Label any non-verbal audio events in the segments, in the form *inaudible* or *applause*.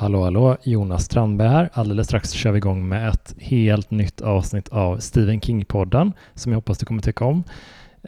Hallå hallå, Jonas Strandberg här. Alldeles strax kör vi igång med ett helt nytt avsnitt av Stephen King-podden som jag hoppas du kommer tycka om.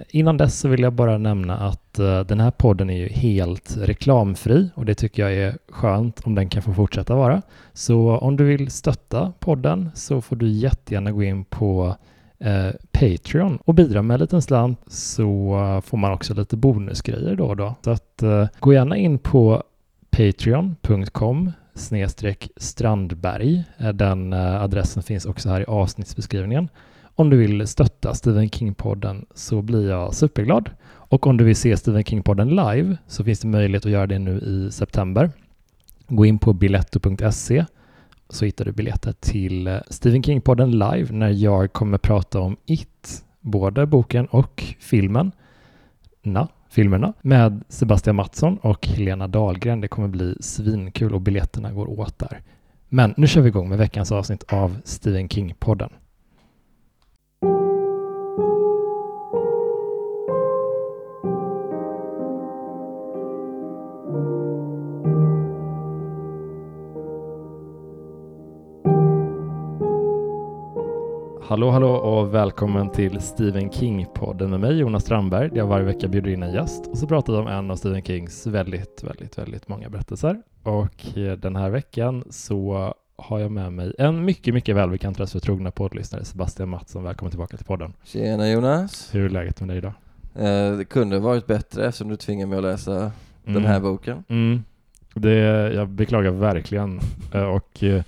Innan dess så vill jag bara nämna att eh, den här podden är ju helt reklamfri och det tycker jag är skönt om den kan få fortsätta vara. Så om du vill stötta podden så får du jättegärna gå in på eh, Patreon och bidra med en liten slant så får man också lite bonusgrejer då och då. Så att eh, gå gärna in på patreon.com snedstreck Strandberg. Eh, den eh, adressen finns också här i avsnittsbeskrivningen. Om du vill stötta Stephen King-podden så blir jag superglad. Och om du vill se Stephen King-podden live så finns det möjlighet att göra det nu i september. Gå in på biletto.se så hittar du biljetter till eh, Stephen King-podden live när jag kommer prata om It, både boken och filmen. Na, filmerna med Sebastian Mattsson och Helena Dahlgren. Det kommer bli svinkul och biljetterna går åt där. Men nu kör vi igång med veckans avsnitt av Stephen King-podden. Hallå hallå och välkommen till Stephen King-podden med mig Jonas Strandberg där jag varje vecka bjuder in en gäst och så pratar vi om en av Stephen Kings väldigt, väldigt, väldigt många berättelser. Och eh, den här veckan så har jag med mig en mycket, mycket välbekant röst för trogna poddlyssnare, Sebastian Mattsson. Välkommen tillbaka till podden. Tjena Jonas. Hur är läget med dig idag? Eh, det kunde varit bättre eftersom du tvingar mig att läsa mm. den här boken. Mm. Det, jag beklagar verkligen. *laughs* Eh, och eh,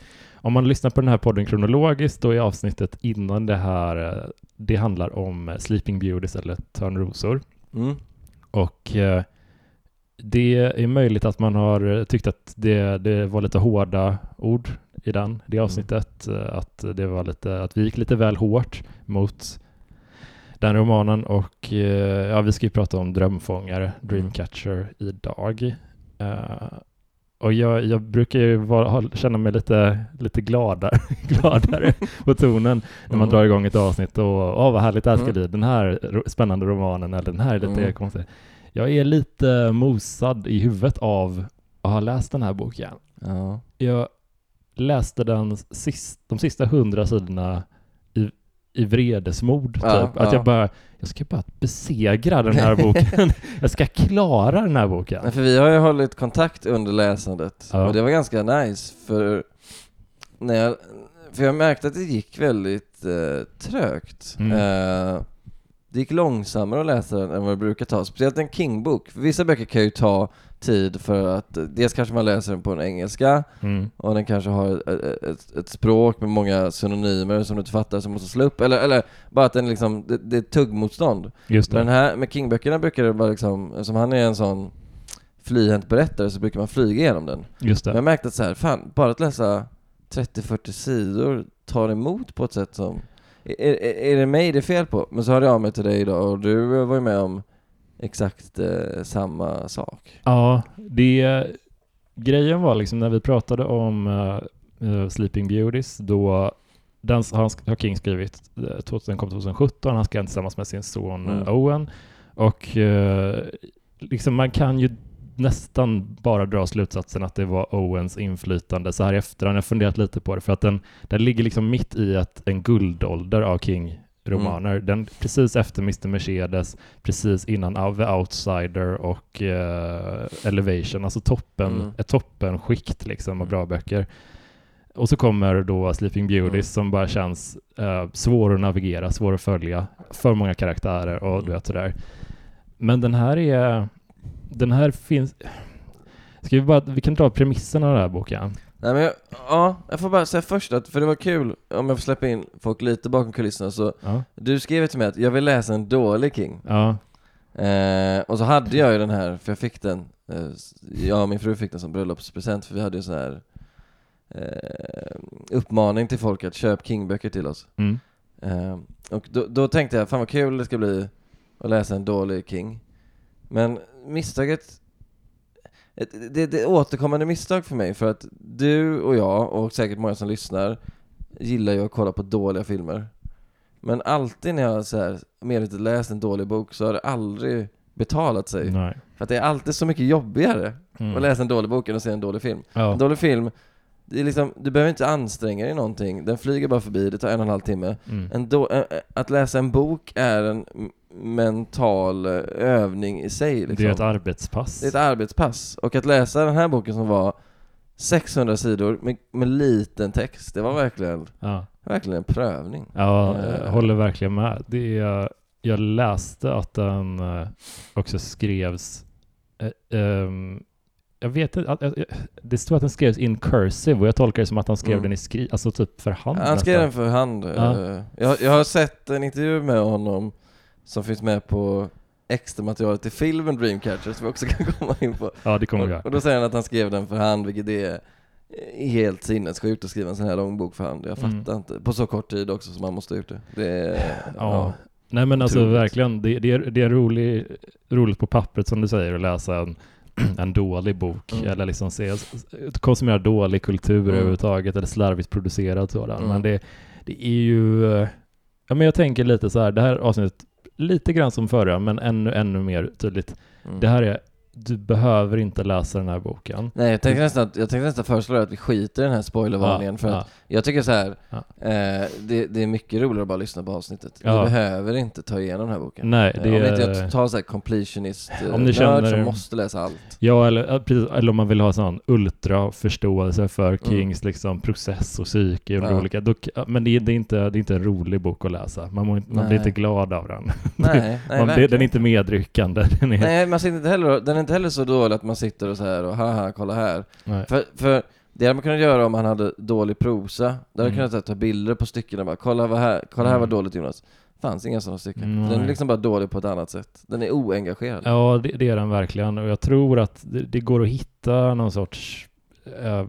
om man lyssnar på den här podden kronologiskt, då är avsnittet innan det här, eh, det handlar om Sleeping Beauties eller Törnrosor. Mm. Och eh, det är möjligt att man har tyckt att det, det var lite hårda ord i den, det mm. avsnittet. Mm. Att, det var lite, att vi gick lite väl hårt mot den romanen och ja, vi ska ju prata om Drömfångare, Dreamcatcher idag. Och jag, jag brukar ju vara, känna mig lite, lite gladare, *laughs* gladare på tonen när man mm. drar igång ett avsnitt och åh vad härligt det här ska mm. bli, den här spännande romanen eller den här är lite mm. konstig. Jag är lite mosad i huvudet av att ha läst den här boken. Ja. Jag läste den sist, de sista hundra sidorna i vredesmod. Ja, typ. Att ja. jag bara, jag ska bara besegra den här boken. *laughs* jag ska klara den här boken. Nej, för vi har ju hållit kontakt under läsandet ja. och det var ganska nice för när jag, för jag märkte att det gick väldigt eh, trögt. Mm. Eh, det gick långsammare att läsa den än vad det brukar ta, speciellt en King-bok. Vissa böcker kan ju ta tid för att dels kanske man läser den på en engelska mm. och den kanske har ett, ett, ett, språk med många synonymer som du inte fattar som måste slå upp eller, eller bara att den liksom, det, det är tuggmotstånd. Just det. Men här, med King-böckerna brukar det vara liksom, som han är en sån flyhänt berättare så brukar man flyga igenom den. Just det. Men jag märkte att så här, fan, bara att läsa 30-40 sidor tar emot på ett sätt som är, är, är det mig det är fel på? Men så hörde jag av mig till dig idag och du var ju med om exakt eh, samma sak. Ja, det grejen var liksom när vi pratade om uh, Sleeping Beauties, då den har King skrivit, 2000, kom 2017, han skrev den tillsammans med sin son mm. Owen. Och uh, liksom man kan ju nästan bara dra slutsatsen att det var Owens inflytande så här i efterhand. Jag har funderat lite på det för att den, den ligger liksom mitt i ett, en guldålder av King romaner. Mm. Den, precis efter Mr. Mercedes, precis innan The Outsider och uh, Elevation, alltså toppen, mm. ett toppenskikt liksom av bra mm. böcker. Och så kommer då Sleeping Beauties mm. som bara känns uh, svår att navigera, svår att följa, för många karaktärer och mm. du vet sådär. Men den här är, den här finns, ska vi bara, vi kan dra premissen av den här boken. Nej men jag, ja, jag får bara säga först att, för det var kul, om jag får släppa in folk lite bakom kulisserna så, ja. du skrev till mig att jag vill läsa en dålig King. Ja. Eh, och så hade jag ju den här, för jag fick den, eh, jag och min fru fick den som bröllopspresent för vi hade ju sån här eh, uppmaning till folk att köpa King-böcker till oss. Mm. Eh, och då, då, tänkte jag, fan vad kul det ska bli att läsa en dålig King. Men misstaget det, det, det är återkommande misstag för mig för att du och jag och säkert många som lyssnar gillar ju att kolla på dåliga filmer. Men alltid när jag så här, medvetet läst en dålig bok så har det aldrig betalat sig. Nej. För att det är alltid så mycket jobbigare mm. att läsa en dålig bok än att se en dålig film. Ja. En dålig film det är liksom, du behöver inte anstränga dig någonting, den flyger bara förbi, det tar en och en halv timme. Mm. Då, att läsa en bok är en mental övning i sig. Liksom. Det är ett arbetspass. Det är ett arbetspass. Och att läsa den här boken som var 600 sidor med, med liten text, det var verkligen, ja. verkligen en prövning. Ja, jag håller verkligen med. Det är, jag läste att den eh, också skrevs eh, um, jag vet inte, det står att den skrevs in cursive och jag tolkar det som att han skrev mm. den i skri, alltså typ för hand. han skrev den för hand. Ja. Eh, jag, jag har sett en intervju med honom som finns med på extra materialet till filmen Dreamcatcher som vi också *laughs* kan komma in på. Ja, det kommer vi Och, och då säger han att han skrev den för hand, vilket är helt sinnessjukt att skriva en sån här lång bok för hand. Jag mm. fattar mm. inte. På så kort tid också som man måste ha gjort det. det är, ja. ja. Nej men alltså Troligt. verkligen, det, det, är, det är rolig, roligt på pappret som du säger att läsa en, *clears throat* en dålig bok mm. eller liksom se, konsumera dålig kultur mm. överhuvudtaget eller slarvigt producerad sådan. Mm. Men det, det är ju, ja men jag tänker lite så här, det här avsnittet lite grann som förra, men ännu, ännu mer tydligt. Mm. Det här är du behöver inte läsa den här boken. Nej, jag tänkte nästan, jag tänkte nästan föreslå att vi skiter i den här spoilervarningen ja, för att jag tycker så här, ja. eh, det, det, är mycket roligare att bara lyssna på avsnittet. Ja. Du behöver inte ta igenom den här boken. Nej, det eh, om inte jag tar så här completionist eh, om ni känner, som måste läsa allt. Ja, eller, precis, eller om man vill ha sån ultraförståelse för mm. Kings mm. liksom, process och psyke och ja. olika. Då, men det, det, är inte, det är inte en rolig bok att läsa. Man, må, man blir inte glad av den. Nej, *laughs* nej, man, det, den är inte medryckande. Är, nej, man sitter inte heller, den är inte heller så dålig att man sitter och så här och haha, kolla här. För, för det hade man kunnat göra om han hade dålig prosa. Då hade mm. kunnat ta bilder på styckena och bara kolla, vad här, kolla här var mm. dåligt Jonas. Fanns inga sådana stycken. Mm. Den är liksom bara dålig på ett annat sätt. Den är oengagerad. Ja, det, det är den verkligen. Och jag tror att det, det går att hitta någon sorts äh,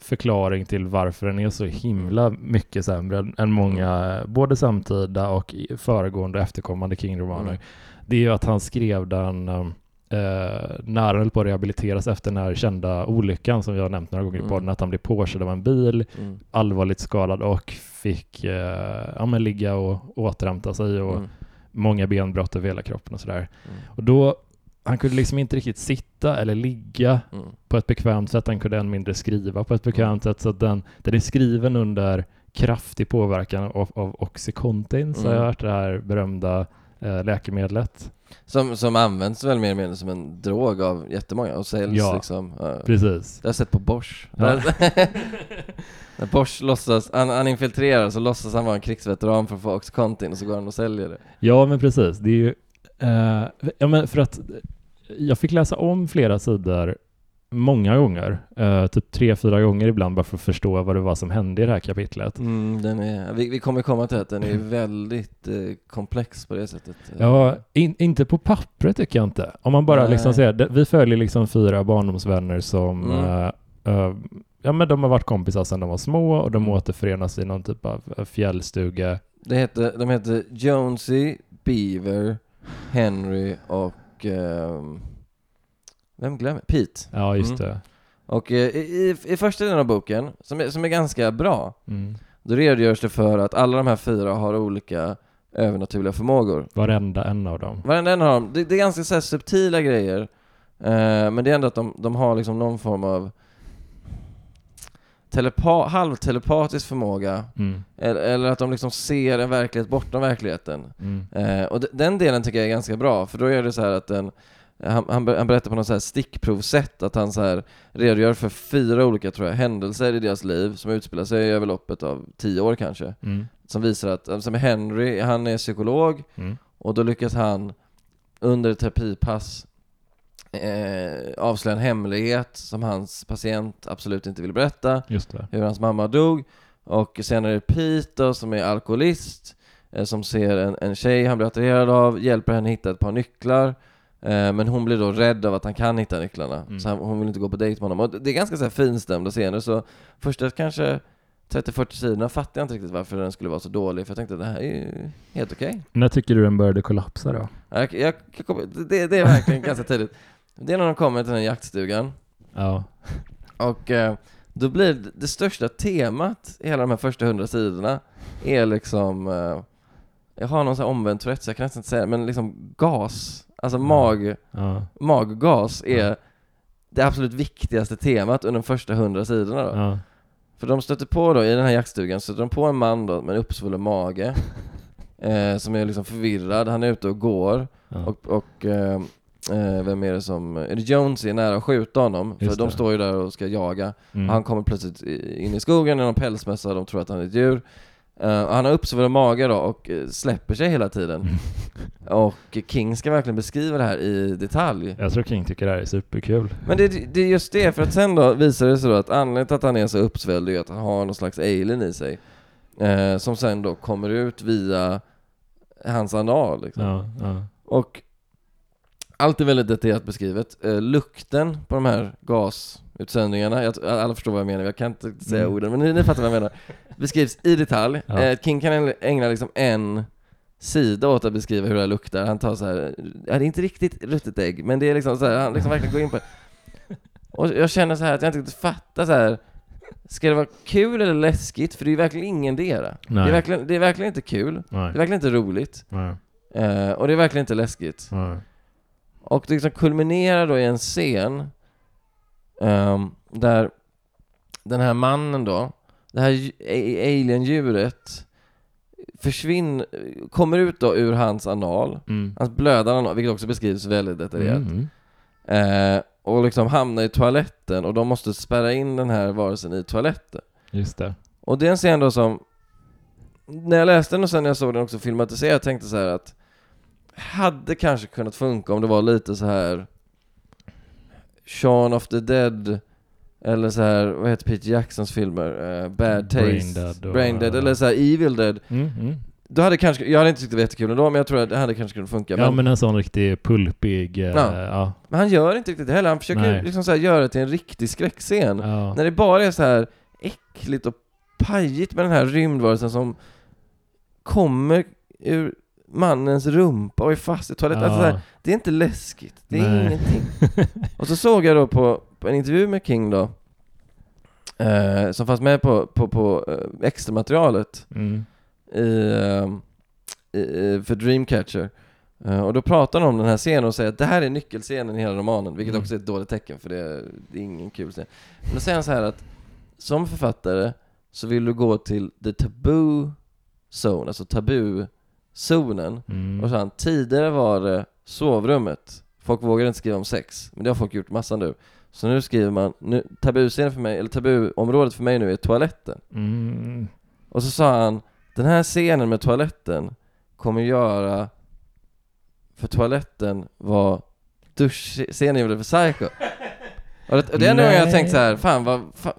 förklaring till varför den är så himla mycket sämre än många, mm. både samtida och föregående efterkommande King-romaner. Mm. Det är ju att han skrev den um, eh, när han höll på att rehabiliteras efter den här kända olyckan som vi har nämnt några gånger mm. i podden, att han blev påkörd av en bil, mm. allvarligt skadad och fick eh, ja, men ligga och återhämta sig och mm. många benbrott över hela kroppen och sådär. Mm. Och då, han kunde liksom inte riktigt sitta eller ligga mm. på ett bekvämt sätt, han kunde än mindre skriva på ett bekvämt sätt, så att den, den är skriven under kraftig påverkan av, av Oxycontin, så mm. jag har hört det här berömda läkemedlet. Som, som används väl mer eller mindre som en drog av jättemånga och säljs ja, liksom. Uh, precis. Det har jag sett på Bosch. Ja. *laughs* När Bosch låtsas, han, han infiltrerar så låtsas han vara en krigsveteran för att få Oxycontin och så går han och säljer det. Ja men precis, det är ju, uh, ja men för att jag fick läsa om flera sidor många gånger, uh, typ tre, fyra gånger ibland bara för att förstå vad det var som hände i det här kapitlet. Mm, den är, vi, vi kommer komma till att den är *laughs* väldigt uh, komplex på det sättet. Ja, in, inte på pappret tycker jag inte. Om man bara Nej. liksom säger, vi följer liksom fyra barndomsvänner som mm. uh, ja men de har varit kompisar sedan de var små och de mm. återförenas i någon typ av fjällstuga. Det heter, de heter Jonesy, Beaver, Henry och um vem glömmer? Pete. Ja, just mm. det. Och eh, i, i, första delen av boken, som är, som är ganska bra, mm. då redogörs det för att alla de här fyra har olika övernaturliga förmågor. Varenda en av dem. Varenda en av dem. Det, det är ganska så här, subtila grejer, eh, men det är ändå att de, de har liksom någon form av telepa halvtelepatisk förmåga, mm. eller, eller, att de liksom ser en verklighet bortom verkligheten. Mm. Eh, och den delen tycker jag är ganska bra, för då är det så här att den han, han, han berättar på något så här stickprovsätt att han så här redogör för fyra olika tror jag, händelser i deras liv som utspelar sig över loppet av tio år kanske. Mm. Som visar att, som Henry, han är psykolog mm. och då lyckas han under ett terapipass eh, avslöja en hemlighet som hans patient absolut inte vill berätta. Hur hans mamma dog. Och sen är det Pete då, som är alkoholist, eh, som ser en, en tjej han blir attraherad av, hjälper henne hitta ett par nycklar men hon blir då rädd av att han kan hitta nycklarna, mm. så hon vill inte gå på dejt med honom. Och det är ganska så här finstämda scener, så första kanske 30-40 sidorna fattar jag inte riktigt varför den skulle vara så dålig, för jag tänkte att det här är ju helt okej. Okay. När tycker du den började kollapsa då? Jag, jag, jag det, det, är verkligen ganska tidigt. Det är när de kommer till den här jaktstugan. Ja. Och eh, då blir det, det största temat i hela de här första hundra sidorna är liksom eh, jag har någon sån här omvänd Tourettes, jag kan nästan inte säga det, men liksom gas Alltså mag, ja. maggas är det absolut viktigaste temat under de första hundra sidorna då. Ja. För de stöter på då, i den här jaktstugan, stöter de på en man då med en uppsvullen mage *laughs* eh, Som är liksom förvirrad, han är ute och går ja. och, och eh, Eh, vem är det som, är det Jones är nära att skjuta honom? Just för det. de står ju där och ska jaga. Mm. Och han kommer plötsligt in i skogen i någon pälsmössa, de tror att han är ett djur. Uh, han har uppsvullen mage då och eh, släpper sig hela tiden. Mm. *laughs* och King ska verkligen beskriva det här i detalj. Jag tror King tycker det här är superkul. Men det, det är just det, för att sen då visar det sig då att anledningen till att han är så uppsvälld är att han har någon slags alien i sig. Uh, som sen då kommer ut via hans anal liksom. Ja, ja. Och allt är väldigt detaljerat beskrivet. Uh, lukten på de här gasutsändningarna, jag, alla förstår vad jag menar, jag kan inte säga mm. orden, men ni, ni fattar vad jag menar. *laughs* Beskrivs i detalj. Ja. Uh, King kan ägna liksom en sida åt att beskriva hur det här luktar. Han tar så här, ja det är inte riktigt ruttet ägg, men det är liksom så här, han liksom verkligen går in på det. *laughs* Och jag känner så här att jag inte riktigt fattar så här. Ska det vara kul eller läskigt? För det är verkligen ingendera. Det är verkligen, det är verkligen inte kul. Nej. Det är verkligen inte roligt. Uh, och det är verkligen inte läskigt. Nej. Och det liksom kulminerar då i en scen um, där den här mannen då, det här alien-djuret försvinner, kommer ut då ur hans anal, mm. hans blödande anal, vilket också beskrivs väldigt detaljerat. Mm. Eh, och liksom hamnar i toaletten och de måste spärra in den här varelsen i toaletten. Just det. Och det är en scen då som, när jag läste den och sen när jag såg den också filmatiserad, jag tänkte så att hade kanske kunnat funka om det var lite så här Shaun of the Dead eller så här, vad heter Peter Jacksons filmer? Uh, Bad Taste, Brain Dead, och, Brain Dead eller så här Evil Dead mm, mm. Då hade kanske, jag hade inte tyckt det var jättekul ändå, men jag tror att det hade kanske kunnat funka Ja men, men en sån riktig pulpig, uh, ja. ja. Men han gör inte riktigt det heller, han försöker Nej. liksom så göra det till en riktig skräckscen ja. När det bara är så här äckligt och pajigt med den här rymdvarelsen som kommer ur mannens rumpa och är fast i toaletten. Ja. Alltså, här, det är inte läskigt, det är Nej. ingenting. *laughs* och så såg jag då på, på en intervju med King då, eh, som fanns med på, på, på eh, extra materialet mm. i, eh, i, för Dreamcatcher. Uh, och då pratar han om den här scenen och säger att det här är nyckelscenen i hela romanen, vilket mm. också är ett dåligt tecken för det är, det är ingen kul scen. Men då säger han så här att som författare så vill du gå till the taboo zone, alltså tabu zonen. Mm. Och sen tidigare var det sovrummet. Folk vågar inte skriva om sex, men det har folk gjort massa nu. Så nu skriver man, nu, tabuscenen för mig, eller tabuområdet för mig nu är toaletten. Mm. Och så sa han, den här scenen med toaletten kommer göra, för toaletten var duschscenen gjorde för Psycho. Och det, och det är nog jag tänkt så här, fan vad, fan,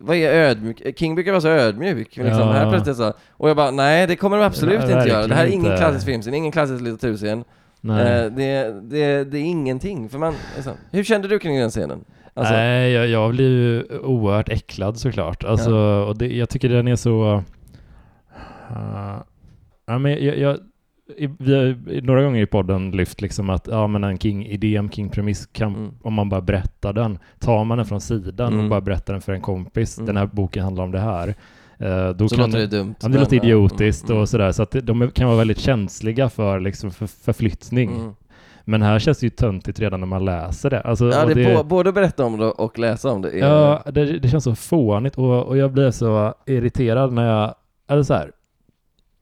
vad är ödmjuk? King brukar vara så ödmjuk liksom. Ja. Här plötsligt så, och jag bara, nej det kommer de absolut nej, inte göra. Det här är ingen klassisk filmscen, ingen klassisk litteraturscen. Eh, det, det, det är ingenting. För man, liksom. Hur kände du kring den scenen? Alltså. Nej, jag, jag blir ju oerhört äcklad såklart. Alltså, ja. och det, jag tycker den är så... Uh, ja, men jag, jag, vi har några gånger i podden lyft liksom att ja, men en King-idé, en King-premiss, mm. om man bara berättar den, tar man den från sidan mm. och bara berättar den för en kompis, mm. den här boken handlar om det här. Uh, då så kan, låter det dumt. Ja, det låter idiotiskt mm. och sådär, så att de kan vara väldigt känsliga för liksom för, förflyttning. Mm. Men här känns det ju töntigt redan när man läser det. Alltså, ja, det, det både berätta om det och läsa om det. Ja, det, det känns så fånigt och, och jag blir så irriterad när jag, eller så här,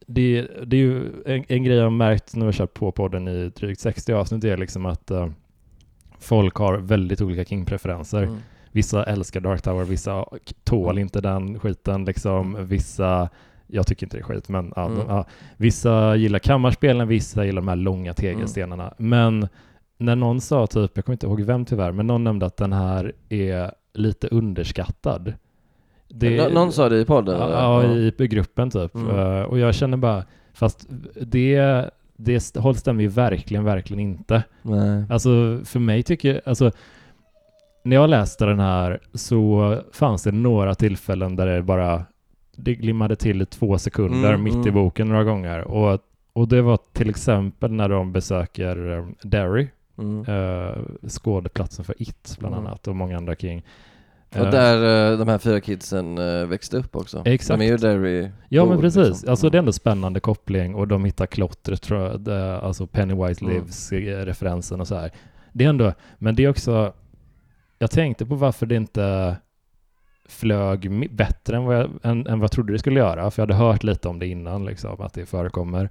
det, det är ju en, en grej jag har märkt när vi har kört på podden i drygt 60 avsnitt är liksom att uh, folk har väldigt olika King-preferenser. Mm. Vissa älskar Dark Tower, vissa tål mm. inte den skiten liksom. Vissa, jag tycker inte det är skit, men ja, mm. de, ja, vissa gillar kammarspelen, vissa gillar de här långa tegelstenarna. Mm. Men när någon sa typ, jag kommer inte ihåg vem tyvärr, men någon nämnde att den här är lite underskattad. Det, någon sa det i podden? Ja, eller? i gruppen typ. Mm. Uh, och jag känner bara, fast det, det håll stämmer ju verkligen, verkligen inte. Nej. Alltså för mig tycker jag, alltså när jag läste den här så fanns det några tillfällen där det bara det glimmade till i två sekunder mm, mitt mm. i boken några gånger. Och, och det var till exempel när de besöker um, Derry, mm. uh, skådeplatsen för It bland mm. annat och många andra King. Och där uh, de här fyra kidsen uh, växte upp också. Exakt. De är ju där i Ja men precis. Liksom. Alltså det är ändå spännande koppling och de hittar klottret tror jag. Alltså Pennywise mm. Lives-referensen och så här. Det är ändå, men det är också, jag tänkte på varför det inte flög bättre än vad, jag, än, än vad jag trodde det skulle göra, för jag hade hört lite om det innan, liksom, att det förekommer.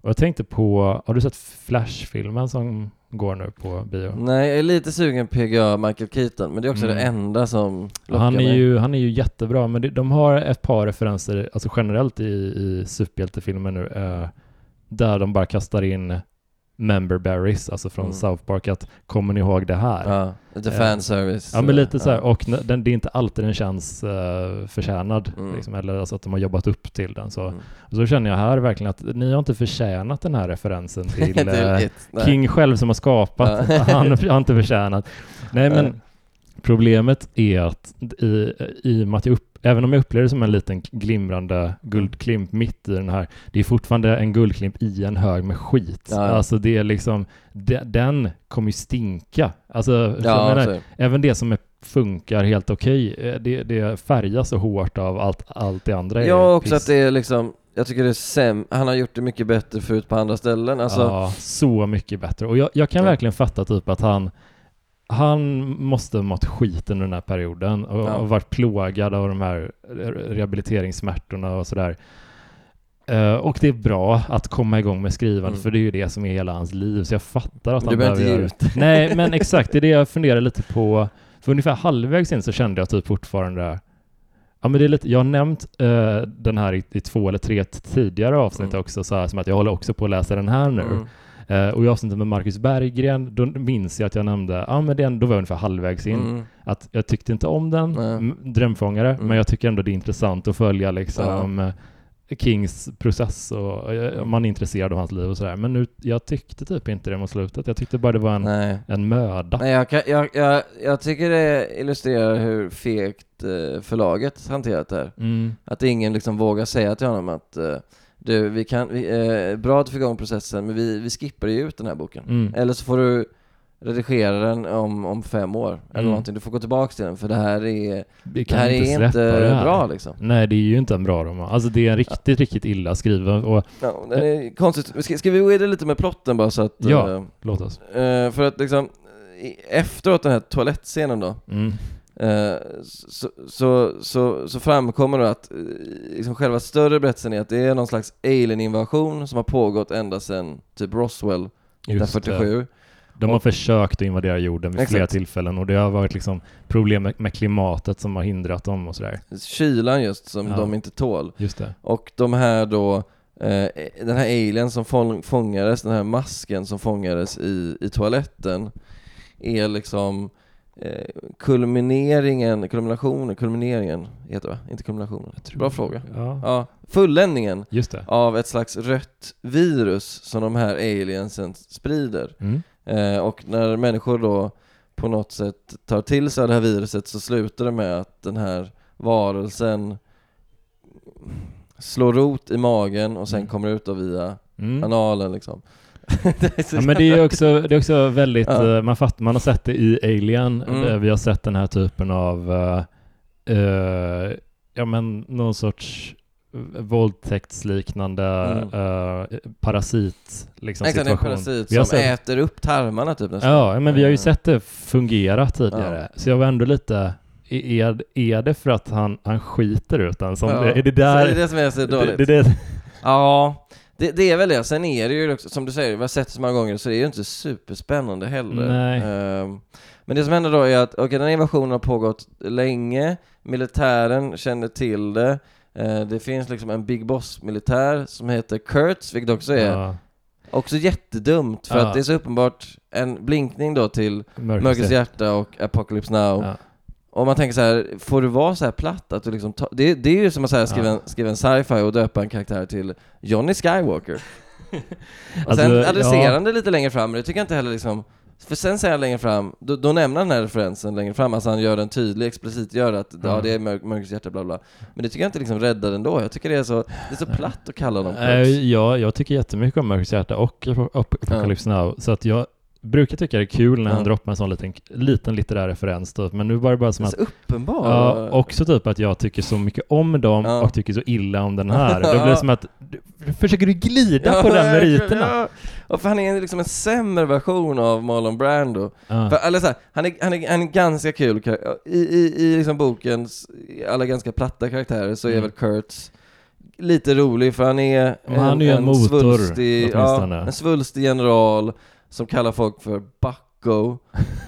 Och jag tänkte på, har du sett Flash-filmen som går nu på bio? Nej, jag är lite sugen på PGA Michael Keaton, men det är också mm. det enda som lockar han är mig. Ju, han är ju jättebra, men det, de har ett par referenser, alltså generellt i, i superhjältefilmer nu, eh, där de bara kastar in member berries, alltså från mm. South Park, att kommer ni ihåg det här? Ja, lite fanservice. Ja, men lite så här, och den, det är inte alltid den känns uh, förtjänad, mm. liksom, eller alltså att de har jobbat upp till den. Så, mm. och så känner jag här verkligen att ni har inte förtjänat den här referensen *laughs* till uh, King själv som har skapat, *laughs* han har inte förtjänat. Nej, men Problemet är att i, i och med att jag upp, även om jag upplever det som en liten glimrande guldklimp mitt i den här, det är fortfarande en guldklimp i en hög med skit. Ja. Alltså det är liksom, de, den kommer ju stinka. Alltså, ja, menar, även det som är, funkar helt okej, okay, eh, det, det färgas så hårt av allt, allt det andra. Ja, också piss. att det är liksom, jag tycker det är säm han har gjort det mycket bättre förut på andra ställen. Alltså... Ja, så mycket bättre. Och jag, jag kan ja. verkligen fatta typ att han han måste ha mått skit under den här perioden och, ja. och varit plågad av de här rehabiliteringssmärtorna och sådär. Uh, och det är bra att komma igång med skrivandet, mm. för det är ju det som är hela hans liv, så jag fattar att han du behöver göra ut. *laughs* Nej, men exakt, det är det jag funderar lite på. För ungefär halvvägs in så kände jag typ fortfarande Ja men det är lite, jag har nämnt uh, den här i, i, två eller tre tidigare avsnitt mm. också, så här, som att jag håller också på att läsa den här nu. Mm. Uh, och i avsnittet med Marcus Berggren, då minns jag att jag nämnde, ah, men den, då var jag ungefär halvvägs in, mm. att jag tyckte inte om den, Drömfångare, mm. men jag tycker ändå det är intressant att följa liksom ja. Kings process och uh, man är intresserad av hans liv och sådär. Men nu, jag tyckte typ inte det mot slutet. Jag tyckte bara det var en, en möda. Nej, jag, kan, jag, jag, jag tycker det illustrerar hur fegt förlaget hanterat det här. Mm. Att ingen liksom vågar säga till honom att du, vi kan, vi, eh, bra att du får igång processen, men vi, vi skippar ju ut den här boken. Mm. Eller så får du redigera den om, om fem år, mm. eller någonting. Du får gå tillbaka till den, för det här är, det här inte är inte bra liksom. Nej, det är ju inte en bra roman. Alltså det är en riktigt, ja. riktigt illa skriven och... Ja, den är konstigt. Ska, ska vi gå in lite med plotten bara så att... Ja, äh, låt oss. Äh, för att liksom, efteråt den här toalettscenen då, mm. Eh, så, så, så, så, framkommer det att eh, liksom själva större berättelsen är att det är någon slags alien-invasion som har pågått ända sedan typ Roswell 1947. De har och, försökt att invadera jorden vid exakt. flera tillfällen och det har varit liksom problem med, med klimatet som har hindrat dem och sådär. Kylan just, som ja. de inte tål. Just det. Och de här då, eh, den här alien som fångades, den här masken som fångades i, i toaletten, är liksom kulmineringen, kulminationen, kulmineringen heter det va? Inte kulminationen? Bra fråga. Ja. ja. Fulländningen av ett slags rött virus som de här aliensen sprider. Mm. Eh, och när människor då på något sätt tar till sig det här viruset så slutar det med att den här varelsen slår rot i magen och sen mm. kommer ut då via mm. analen liksom *laughs* ja, men det är också, det är också väldigt, *laughs* ja. uh, man, fattar, man har sett det i Alien, mm. vi har sett den här typen av, uh, uh, ja men någon sorts våldtäktsliknande mm. parasit liksom, Exakt, situation. en parasit som sett... äter upp tarmarna typ nästan. Ja, men vi har ju sett det fungera tidigare, ja. så jag var ändå lite är, är det för att han, han skiter ut den? Som, ja. Är det där... Så är det det som är så dåligt? Det, det, det... Ja, det, det, är väl det. Sen är det ju också, som du säger, vi har sett det så många gånger, så det är ju inte superspännande heller. Uh, men det som händer då är att, okej, okay, den här invasionen har pågått länge, militären känner till det, uh, det finns liksom en Big Boss-militär som heter Kurtz, vilket också är ja. Också jättedumt, för ja. att det är så uppenbart en blinkning då till Mörkrets hjärta och Apocalypse Now. Ja. Och man tänker så här, får du vara så här platt att du liksom ta, det, det är ju som att säga, skriva, en, skriva en sci-fi och döpa en karaktär till Johnny Skywalker. *laughs* och alltså, sen adresserar ja. han det lite längre fram, men det tycker jag inte heller liksom för sen säger han längre fram, då, då nämner han den här referensen längre fram, alltså han gör den tydlig, explicit gör att mm. ja, det är mörk, mörkrets hjärta, bla bla. Men det tycker jag inte liksom räddar ändå, jag tycker det är så, det är så platt att kalla dem äh, Ja, jag tycker jättemycket om Mörkrets hjärta och Apocalypse mm. Now, så att jag brukar tycka det är kul när han droppar en sån liten, liten litterär referens typ, men nu var det bara som att... Så uppenbar! Ja, också typ att jag tycker så mycket om dem ja. och tycker så illa om den här. *laughs* Då blir det som att, försöker du glida ja, på den meriterna? Ja. och för han är liksom en sämre version av Marlon Brando. För, eller så här, han, är, han, är, han är ganska kul, i, i, i liksom bokens alla ganska platta karaktärer så är mm. väl Kurtz lite rolig för han är en, han är en, en motor, svulstig, ja, en svulstig general som kallar folk för Bucko,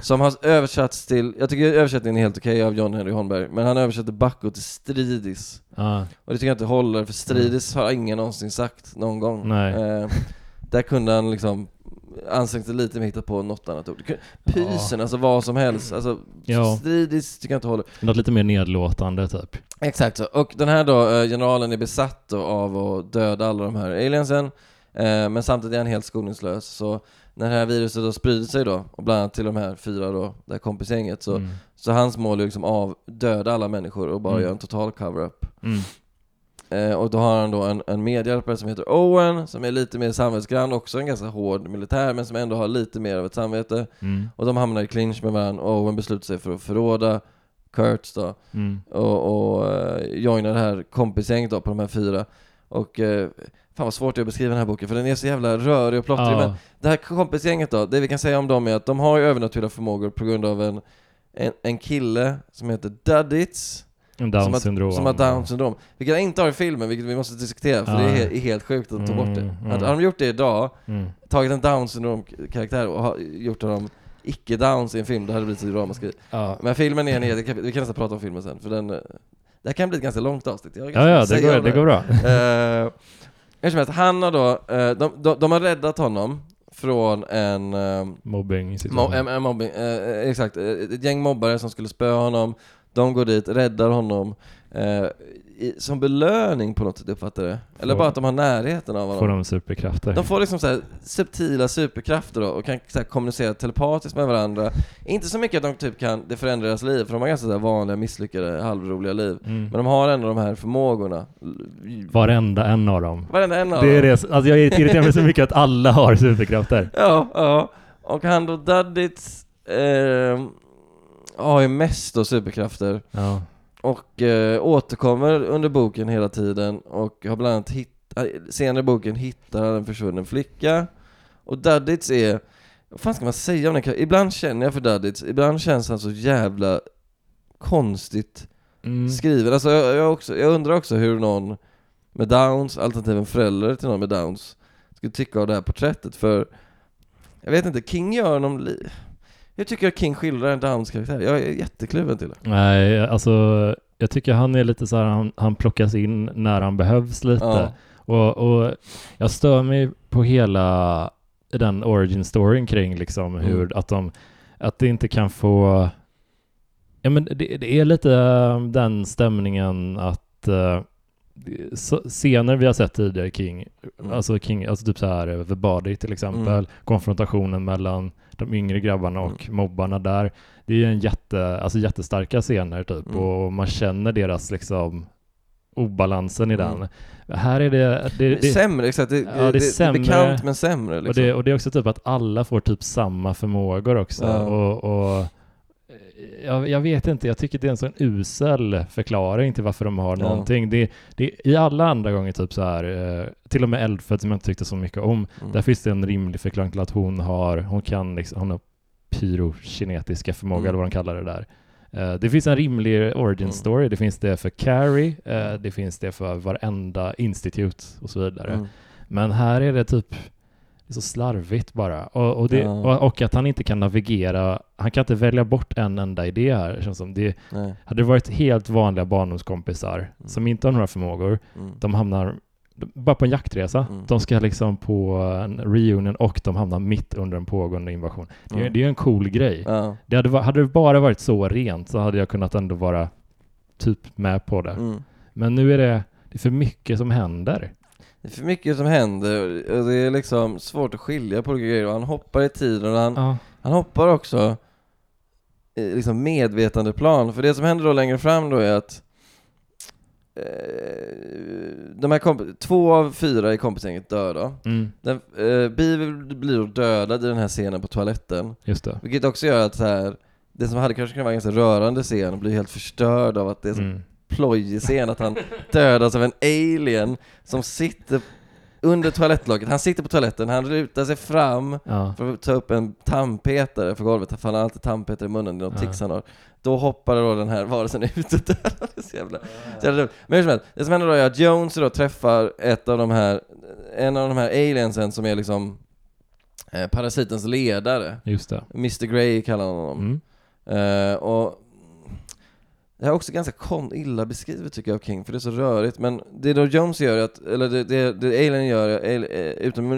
som har översatts till, jag tycker översättningen är helt okej okay av John Henry Holmberg, men han översätter Bucko till Stridis. Ah. Och det tycker jag inte håller, för Stridis har ingen någonsin sagt någon gång. Eh, där kunde han liksom ansträngt sig lite med att hitta på något annat ord. Pysen, ja. alltså vad som helst. Alltså, ja. Stridis tycker jag inte håller. Något lite mer nedlåtande typ. Exakt så. Och den här då, eh, generalen är besatt då av att döda alla de här aliensen. Eh, men samtidigt är han helt skoningslös. Så när det här viruset då sprider sig då, och bland annat till de här fyra då, det här kompisgänget, så, mm. så hans mål är liksom av döda alla människor och bara mm. göra en total cover-up. Mm. Eh, och då har han då en, en medhjälpare som heter Owen, som är lite mer samvetsgrann, också en ganska hård militär, men som ändå har lite mer av ett samvete. Mm. Och de hamnar i clinch med varandra, och Owen beslutar sig för att förråda Kurtz då, mm. och, och uh, joina det här kompisgänget då på de här fyra. Och uh, Fan vad svårt det är att beskriva den här boken, för den är så jävla rörig och plottrig, ja. men det här kompisgänget då, det vi kan säga om dem är att de har ju övernaturliga förmågor på grund av en, en, en kille som heter Duddits, Down syndrom. Som har down syndrom. Vilket jag inte har i filmen, vilket vi måste diskutera för ja. det är helt, är helt sjukt att ta bort det. Mm, mm. Hade de gjort det idag, mm. tagit en down syndrom karaktär och gjort honom icke-downs i en film, då hade det blivit ett ramaskri. Ja. Men filmen är en hel, vi kan nästan prata om filmen sen, för den, det här kan bli ett ganska långt avsnitt. ja, ja, det går, det går bra. uh, hur som helst, han har då, uh, de, de, de, har räddat honom från en... Uh, mobbing mo en, en mobbing, uh, exakt. Ett gäng mobbare som skulle spöa honom. De går dit, räddar honom, eh, i, som belöning på något sätt uppfattar det. Eller bara att de har närheten av honom. Får de superkrafter? De får liksom så här subtila superkrafter då, och kan så här, kommunicera telepatiskt med varandra. Inte så mycket att de typ kan, det förändrar deras liv, för de har ganska så här, vanliga, misslyckade, halvroliga liv. Mm. Men de har ändå de här förmågorna. Varenda en av dem. Varenda en av det dem. Är det, alltså jag irriterar mig så mycket att alla har superkrafter. *laughs* Ja, ja. Och han då Duddits eh, har ju mest då superkrafter. Ja. Och äh, återkommer under boken hela tiden och har bland annat hitt, äh, senare i boken hittar en försvunnen flicka. Och Duddits är, vad fan ska man säga om den Ibland känner jag för Duddits, ibland känns han så jävla konstigt mm. skriven. Alltså jag, jag, också, jag undrar också hur någon med downs, alternativt en förälder till någon med downs, skulle tycka av det här porträttet för jag vet inte, King gör någon li jag tycker att King skildrar en Downs karaktär. Jag är jättekluven till det. Nej, alltså jag tycker han är lite så här, han, han plockas in när han behövs lite. Ja. Och, och jag stör mig på hela den origin storyn kring liksom mm. hur att de, att det inte kan få Ja men det, det är lite den stämningen att uh, scener vi har sett tidigare King, mm. alltså King, alltså typ så här The Body till exempel, mm. konfrontationen mellan de yngre grabbarna och mm. mobbarna där. Det är ju en jätte, alltså jättestarka scener typ mm. och man känner deras liksom obalansen i den. Mm. Här är det... Det, det, sämre, exakt. Det, ja, det, är sämre. bekant men sämre. Liksom. Och, det, och det är också typ att alla får typ samma förmågor också. Och, och jag, jag, vet inte, jag tycker det är en sån usel förklaring till varför de har ja. någonting. Det, det, I alla andra gånger, typ så här, eh, till och med Eldfödd som jag inte tyckte så mycket om, mm. där finns det en rimlig förklaring till att hon har, hon kan liksom, hon har pyrokinetiska förmåga mm. eller vad de kallar det där. Uh, det finns en rimlig origin mm. story, det finns det för Carrie, det finns det för varenda institut och så vidare. Mm. Men här är det typ är så slarvigt bara. Och, och, det, ja. och, att han inte kan navigera, han kan inte välja bort en enda idé här. Känns som. Det, hade det varit helt vanliga barndomskompisar mm. som inte har några förmågor, mm. de hamnar bara på en jaktresa. Mm. De ska liksom på en reunion och de hamnar mitt under en pågående invasion. Det, är, det är en cool grej. Ja. Det hade, hade det bara varit så rent så hade jag kunnat ändå vara typ med på det. Mm. Men nu är det, det är för mycket som händer. Det är för mycket som händer och det är liksom svårt att skilja på olika grejer och han hoppar i tiden och han, ja. han hoppar också i liksom medvetandeplan. För det som händer då längre fram då är att eh, de här två av fyra i kompisgänget dör då. Mm. Den, eh, Bivi blir då dödad i den här scenen på toaletten. Just det. Vilket också gör att så här, det som hade kanske kunnat vara en ganska rörande scen blir helt förstörd av att det är så mm plojig scen att han dödas av en alien som sitter under toalettlocket. Han sitter på toaletten, han lutar sig fram ja. för att ta upp en tandpetare för golvet. Han har alltid tandpetare i munnen, det är något ja. tics han har. Då hoppar då den här varelsen ut och dödar. *laughs* så jävla, så jävla Men hur som helst, det som händer då är att Jones då träffar ett av de här, en av de här aliensen som är liksom eh, parasitens ledare. Just det. Mr Grey kallar han honom. Mm. Eh, och det här är också ganska kon illa beskrivet tycker jag av King, för det är så rörigt. Men det då Jones gör, är att, eller det, det, det Alien gör, eh, utom,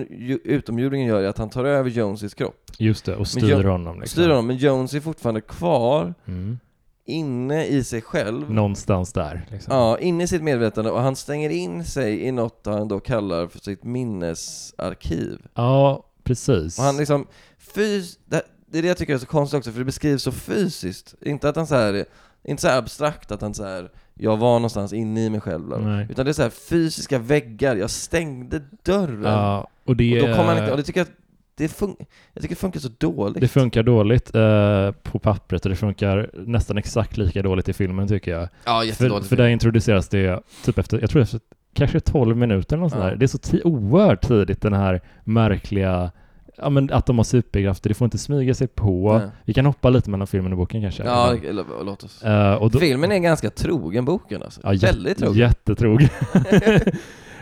utomjordingen gör, är att han tar över Joneses kropp. Just det, och styr honom liksom. Styr honom, men Jones är fortfarande kvar. Mm. Inne i sig själv Någonstans där liksom. Ja, inne i sitt medvetande och han stänger in sig i något han då kallar för sitt minnesarkiv Ja, precis Och han liksom, fys det, det är det jag tycker är så konstigt också, för det beskrivs så fysiskt Inte att han så här inte så abstrakt att han så här, jag var någonstans inne i mig själv. Utan det är så här fysiska väggar, jag stängde dörren ja, och, det, och då kom han inte, och det tycker jag det fun jag tycker det funkar så dåligt. Det funkar dåligt eh, på pappret och det funkar nästan exakt lika dåligt i filmen tycker jag. Ja, jättedåligt. För, för där introduceras det typ efter, jag tror efter kanske 12 minuter eller något ja. sånt där. Det är så oerhört tidigt den här märkliga ja, men att de har superkrafter, det får inte smyga sig på. Nej. Vi kan hoppa lite mellan filmen och boken kanske. Ja, eller, låt oss. Uh, och då, filmen är ganska trogen boken alltså. Ja, Väldigt trogen. Jättetrogen. *laughs*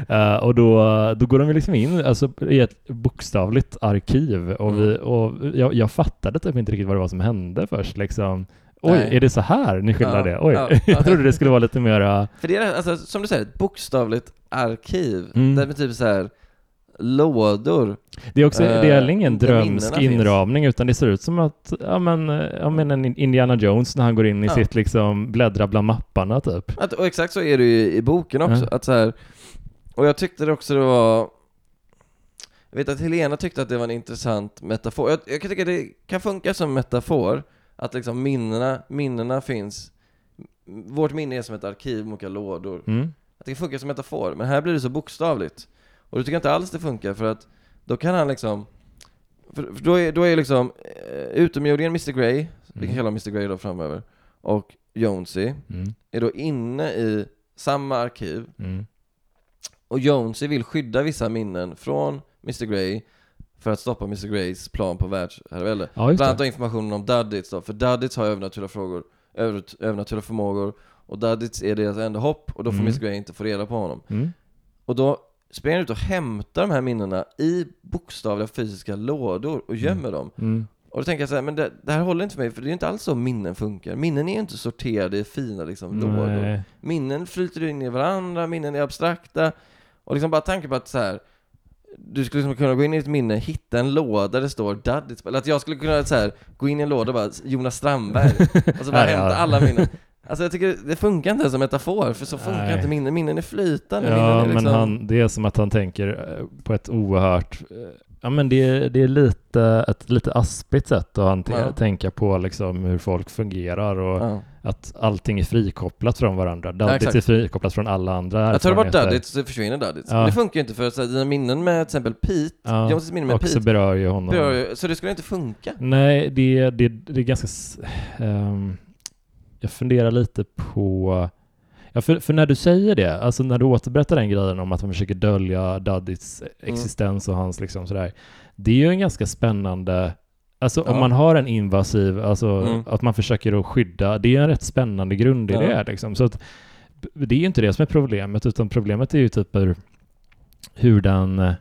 *laughs* uh, och då, då går de liksom in alltså, i ett bokstavligt arkiv och, vi, mm. och jag, jag fattade typ inte riktigt vad det var som hände först liksom. Oj, Nej. är det så här ni skildrar ja, det? Oj, ja, *laughs* jag trodde det skulle vara lite mera... För det är alltså, som du säger, ett bokstavligt arkiv, mm. där vi typ så här lådor. Det är också, det är eh, ingen drömsk inramning utan det ser ut som att, ja men, ja men en Indiana Jones när han går in i ja. sitt liksom bläddra bland mapparna typ. Att, och exakt så är det ju i boken också, ja. att så här, och jag tyckte det också det var jag vet att Helena tyckte att det var en intressant metafor. Jag, jag kan tycka det kan funka som metafor, att liksom minnena, minnena finns Vårt minne är som ett arkiv med olika lådor. Mm. Att det funkar som metafor, men här blir det så bokstavligt. Och då tycker jag inte alls det funkar för att då kan han liksom för, för då, är, då är liksom eh, utomjordingen Mr Grey, mm. vi kan kalla honom Mr Grey då framöver, och Jonesy mm. är då inne i samma arkiv mm. och Jonesy vill skydda vissa minnen från Mr Grey för att stoppa Mr Greys plan på världsherravälde. Ja, Bland annat informationen om Duddits då, för Duddits har övernaturliga frågor, över, övernaturliga förmågor och Duddits är deras enda hopp och då får mm. Mr Grey inte få reda på honom. Mm. Och då springer ut och hämtar de här minnena i bokstavliga fysiska lådor och mm. gömmer mm. dem. Mm. Och då tänker jag så här, men det, det, här håller inte för mig, för det är inte alls så minnen funkar. Minnen är ju inte sorterade i fina liksom, lådor. Minnen flyter in i varandra, minnen är abstrakta. Och liksom bara tanken på att så här, du skulle liksom kunna gå in i ett minne, hitta en låda där det står Duddits, eller att jag skulle kunna så här, gå in i en låda och bara Jonas Strandberg, *laughs* och så bara hämta alla minnen. Alltså jag tycker det funkar inte som metafor, för så funkar Nej. inte minnen. Minnen är flytande. Ja, är liksom... men han, det är som att han tänker eh, på ett oerhört eh, Ja men det, är, det är lite, ett lite aspigt sätt att han ja. tänka på liksom hur folk fungerar och ja. att allting är frikopplat från varandra. Duddits ja, är frikopplat från alla andra Jag tar bort Duddits så försvinner Duddits. Ja. Det funkar ju inte för att dina minnen med till exempel Pete, ja. Jones minnen med också Pete berör ju honom. Berör ju, så det skulle inte funka? Nej, det, det, det är ganska um, jag funderar lite på Ja, för, för, när du säger det, alltså när du återberättar den grejen om att man försöker dölja Daddits mm. existens och hans liksom sådär. Det är ju en ganska spännande, alltså ja. om man har en invasiv, alltså mm. att man försöker att skydda, det är en rätt spännande grundidé ja. liksom. Så att, det är ju inte det som är problemet, utan problemet är ju typ hur, hur den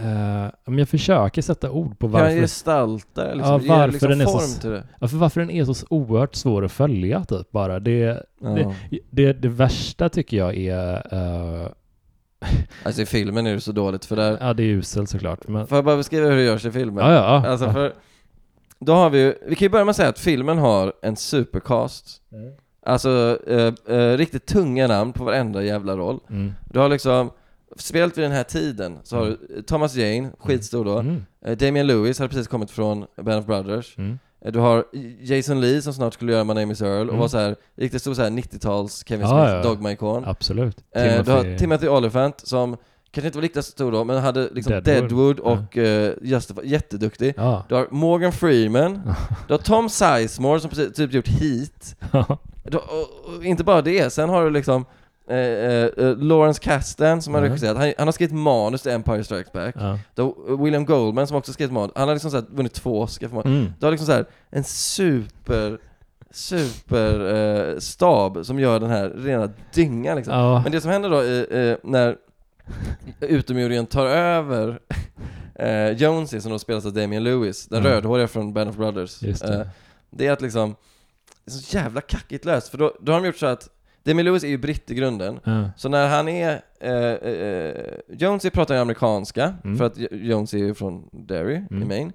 Uh, men jag försöker sätta ord på varför... Kan gestalta liksom, ja, varför liksom den är form så, till det? Ja, för varför den är så oerhört svår att följa typ bara. Det, ja. det, det, det, värsta tycker jag är... Uh... *laughs* Alltså i filmen är det så dåligt för där... Ja, det är uselt såklart. Men... Får jag bara beskriva hur det görs i filmen? Ja, ja. Alltså för... Då har vi ju, vi kan ju börja med att säga att filmen har en supercast. Mm. Alltså uh, uh, riktigt tunga namn på varenda jävla roll. Mm. Du har liksom Spelat vid den här tiden så har du mm. Thomas Jane, mm. skitstor då. Mm. Eh, Damian Lewis hade precis kommit från Band of Brothers. Mm. Eh, du har Jason Lee som snart skulle göra My Name Is Earl och mm. var såhär, riktigt stor såhär 90-tals Kevin Smith, ja. Dogma-ikon. Absolut. Eh, du har Timothy Olyphant som kanske inte var lika stor då, men hade liksom Deadwood, Deadwood och ja. uh, Justify, jätteduktig. Ja. Du har Morgan Freeman, du har Tom Sizemore som precis, typ gjort Heat. *laughs* du, och, och, inte bara det, sen har du liksom eh, eh, Lawrence Kasdan som har mm. regisserat, han, han, har skrivit manus till Empire Strikes Back. Ja. Då, William Goldman som också skrivit manus, han har liksom så här, vunnit två Oscar för manus. Mm. Du har liksom så här, en super superstab eh, som gör den här rena dyngan liksom. Ja. Men det som händer då eh, när utomjordingen tar över *laughs* eh, Jonesy som då spelas av Damian Lewis, den mm. rödhåriga från Band of Brothers. Det. Eh, det. är att liksom, det är så jävla kackigt löst, för då, då har de gjort så att Damian Lewis är ju britt i grunden, mm. så när han är, eh, eh, Jonesy pratar ju amerikanska, mm. för att Jonesy är ju från Derry mm. i Maine,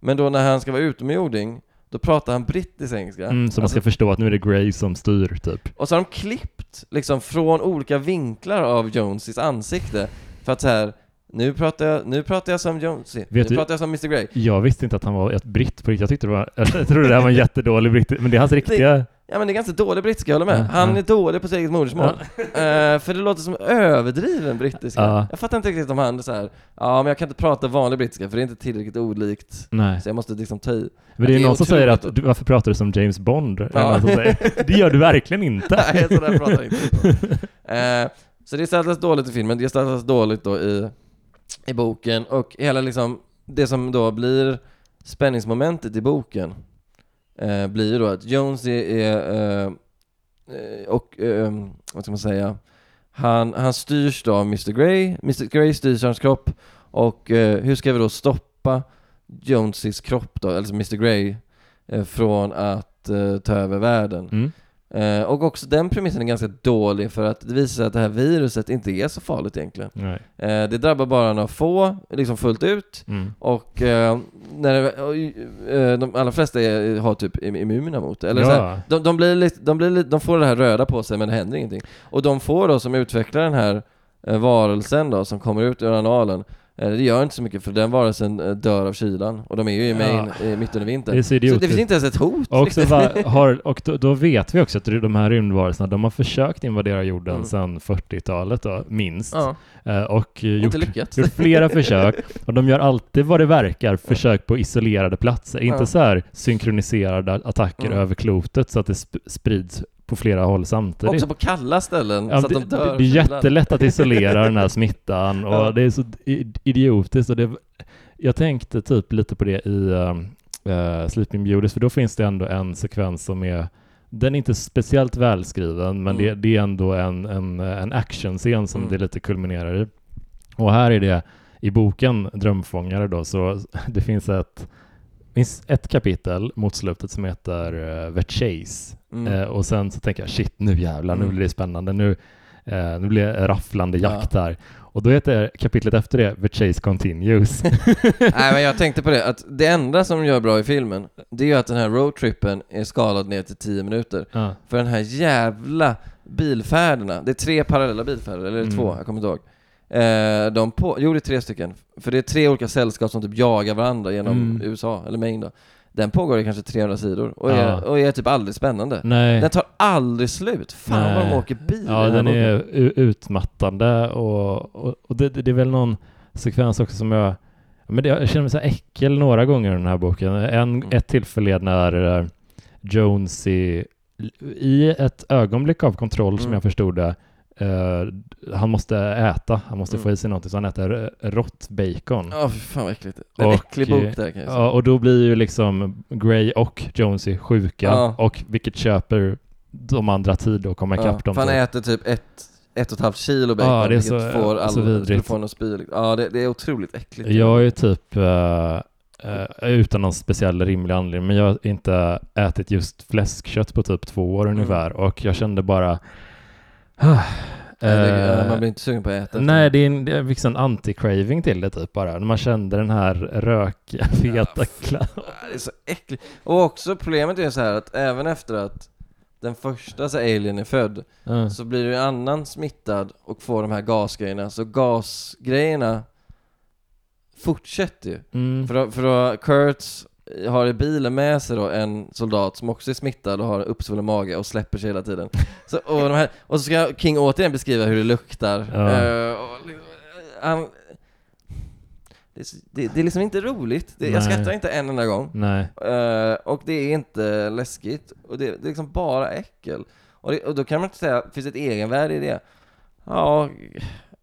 men då när han ska vara utomjording då pratar han brittisk engelska. Mm, så man ska alltså, förstå att nu är det Grey som styr, typ. Och så har de klippt, liksom, från olika vinklar av Joneses ansikte, för att så här nu pratar jag, nu pratar jag som Jonesy, Vet nu du, pratar jag som Mr Grey. Jag visste inte att han var ett britt på riktigt. Jag tyckte det var, *laughs* jag trodde det här var en jättedålig britt, men det är hans riktiga... Det, ja men det är ganska dålig brittiska, jag håller med. Han är dålig på sitt eget modersmål. Uh, *laughs* för det låter som överdriven brittiska. Ja. Jag fattar inte riktigt om han är så här. ja men jag kan inte prata vanlig brittiska för det är inte tillräckligt olikt. Nej. Så jag måste liksom ta i. Men det är, det är någon som säger att, du, varför pratar du som James Bond? Ja. det gör du verkligen inte. *laughs* Nej, sådär pratar jag inte. Uh, så det gestaltas dåligt i filmen, det gestaltas dåligt då i i boken och hela liksom det som då blir spänningsmomentet i boken eh, blir då att Jones är, är eh, eh, och eh, vad ska man säga? Han, han styrs då av Mr Grey, Mr Grey styrs hans kropp. Och eh, hur ska vi då stoppa Joneses kropp då, alltså Mr Grey eh, från att eh, ta över världen? Mm. Eh, och också den premissen är ganska dålig för att det visar sig att det här viruset inte är så farligt egentligen. Eh, det drabbar bara några få, liksom fullt ut, mm. och eh, när det, de allra flesta är, har typ immuna mot det. Eller ja. så här, de, de, blir lite, de, blir lite, de får det här röda på sig men det händer ingenting. Och de får då som utvecklar den här varelsen då som kommer ut ur analen det gör inte så mycket för den varelsen eh, dör av kylan och de är ju i Maine ja. mitt under vintern. Det så, så, det finns inte ens ett hot. Och, också var, har, *laughs* och då, då, vet vi också att de här rymdvarelserna, de har försökt invadera jorden mm. sedan 40-talet då, minst. Ja. Eh, och gjort, gjort, flera försök. *laughs* Och de gör alltid vad det verkar försök på isolerade platser. Ja. Inte så här synkroniserade attacker mm. över klotet så att det sp sprids på flera håll samtidigt. Också på kalla ställen, ja, så att de dör. Det är jättelätt att isolera den här smittan och *laughs* ja. det är så idiotiskt. Och det, jag tänkte typ lite på det i uh, Sleeping Beauty, för då finns det ändå en sekvens som är den är inte speciellt välskriven, men mm. det, det, är ändå en, en, en actionscen som mm. det lite kulminerar i. Och här är det i boken Drömfångare då, så *laughs* det finns ett finns ett kapitel mot slutet som heter uh, The Chase. Mm. Uh, och sen så tänker jag shit, nu jävlar, mm. nu blir det spännande. Nu, uh, nu blir det rafflande jakt ja. här. Och då heter kapitlet efter det The Chase Continues. *laughs* *laughs* Nej men jag tänkte på det, att det enda som gör bra i filmen, det är ju att den här roadtrippen är skalad ner till 10 minuter. Ja. För den här jävla bilfärderna, det är tre parallella bilfärder, eller mm. två, jag kommer inte ihåg. Eh, de på, jo det är tre stycken, för det är tre olika sällskap som typ jagar varandra genom mm. USA, eller Maine då. Den pågår i kanske 300 sidor och, ja. är, och är typ aldrig spännande. Nej. Den tar aldrig slut. Fan vad de åker bil. Ja, den är utmattande och, och, och det, det, är väl någon sekvens också som jag men det, jag känner mig så äckel några gånger i den här boken. En, mm. Ett tillfälle när uh, Jonesy i ett ögonblick av kontroll mm. som jag förstod det Uh, han måste äta, han måste mm. få i sig någonting, så han äter rått bacon. Ja, oh, fan vad äckligt. En och, äcklig bok där kan jag säga. Ja, och då blir ju liksom Gray och Jonesy sjuka, ja. och vilket köper de andra tid att komma ikapp ja, dem. Han äter typ ett, ett och ett halvt kilo bacon, ja, det är så, får all, så vidrigt. Få spy. Ja, det, det, är otroligt äckligt. Jag är typ uh, Uh, utan någon speciell rimlig anledning, men jag har inte ätit just fläskkött på typ två år mm. ungefär och jag kände bara Uh, man blir inte sugen på att äta. Nej, det är en, det är liksom en anti-craving till det typ bara. När man kände den här rökiga, feta ja, Det är så äckligt. Och också problemet är så här att även efter att den första så alien är född mm. så blir det en annan smittad och får de här gasgrejerna. Så gasgrejerna fortsätter ju. Mm. För, då, för då Kurtz har i bilen med sig då en soldat som också är smittad och har uppsvullen mage och släpper sig hela tiden. Så, och, här, och så ska King återigen beskriva hur det luktar. Ja. Uh, och, han, det, det, det, är liksom inte roligt. Det, jag skrattar inte en enda gång. Uh, och det är inte läskigt. Och det, det är liksom bara äckel. Och, och då kan man inte säga, finns det ett egenvärde i det? Ja,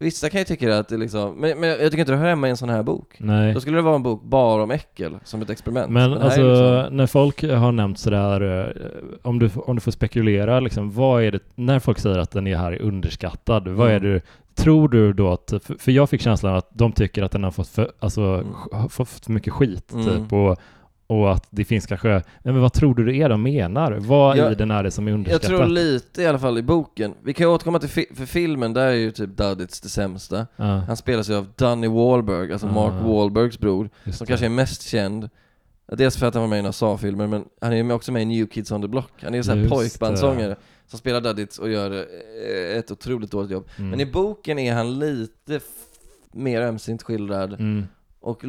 Vissa kan ju tycka att det liksom, men, men jag tycker inte det hör hemma i en sån här bok. Nej. Då skulle det vara en bok bara om äckel, som ett experiment. Men, men alltså, liksom... när folk har nämnt sådär, eh, om du, om du får spekulera, liksom, vad är det, när folk säger att den är här är underskattad, vad är mm. det, tror du då att, för jag fick känslan att de tycker att den har fått för, alltså, mm. fått för mycket skit, mm. typ, och och att det finns kanske, men vad tror du det är de menar? Vad jag, i den är det som är underskattat? Jag tror lite i alla fall i boken. Vi kan återkomma till fi för filmen, där är ju typ Duddits det sämsta. Uh. Han spelas ju av Danny Wahlberg, alltså uh. Mark Wahlbergs bror, Just som det. kanske är mest känd. Dels för att han var med i några SA-filmer, men han är ju också med i New Kids on the Block. Han är ju såhär pojkbandsångare som spelar Duddits och gör eh, ett otroligt dåligt jobb. Mm. Men i boken är han lite mer ömsint skildrad. Mm. Och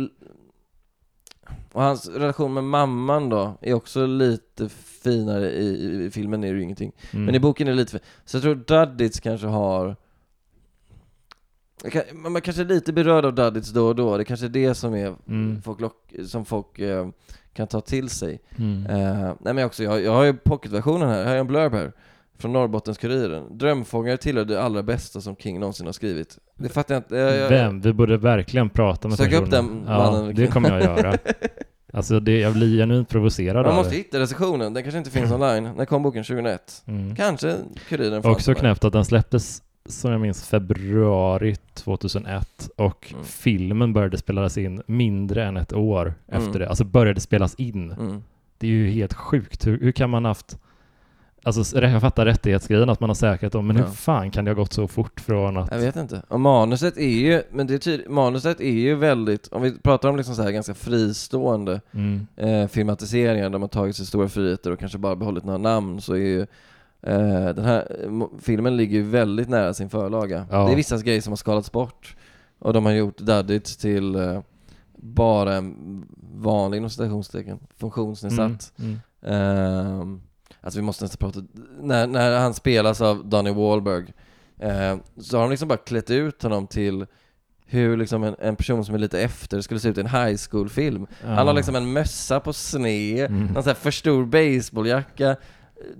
och hans relation med mamman då är också lite finare i, i filmen är det ju ingenting. Mm. Men i boken är det lite för, Så jag tror Duddits kanske har man kanske är lite berörd av Duddits då och då, det kanske är det som är mm. folk, som folk eh, kan ta till sig. Mm. Eh, nej men också, jag, jag har ju pocketversionen här, här är en blurb här från Norrbottens-Kuriren. Drömfångare tillhör det allra bästa som King någonsin har skrivit. Det fattar jag inte. Jag, jag, Vem? Vi borde verkligen prata med Sök personen. upp den mannen. Ja, det kommer jag göra. *laughs* Alltså det, jag blir genuint provocerad Man måste hitta recensionen, den kanske inte finns *clears throat* online. När kom boken? 2001? Mm. Kanske Kuriren fanns Också knäppt att den släpptes, som jag minns, februari 2001 och mm. filmen började spelas in mindre än ett år mm. efter det. Alltså började spelas in. Mm. Det är ju helt sjukt. Hur, hur kan man haft Alltså jag fattar rättighetsgrejen att man har säkrat dem, men ja. hur fan kan det ha gått så fort från att... Jag vet inte. Och manuset är ju, men det är tydligt, manuset är ju väldigt, om vi pratar om liksom så här ganska fristående mm. eh, filmatiseringar där man tagit sig stora friheter och kanske bara behållit några namn så är ju eh, den här filmen ligger ju väldigt nära sin förlaga. Ja. Det är vissa grejer som har skalats bort och de har gjort Duddit till eh, bara en vanlig inom citationstecken, funktionsnedsatt. Mm. Mm. Alltså vi måste nästan prata, när, när han spelas av Donny Wahlberg eh, så har de liksom bara klätt ut honom till hur liksom en, en person som är lite efter skulle se ut i en high school-film. Ja. Han har liksom en mössa på sned, mm. någon sån här för stor baseballjacka,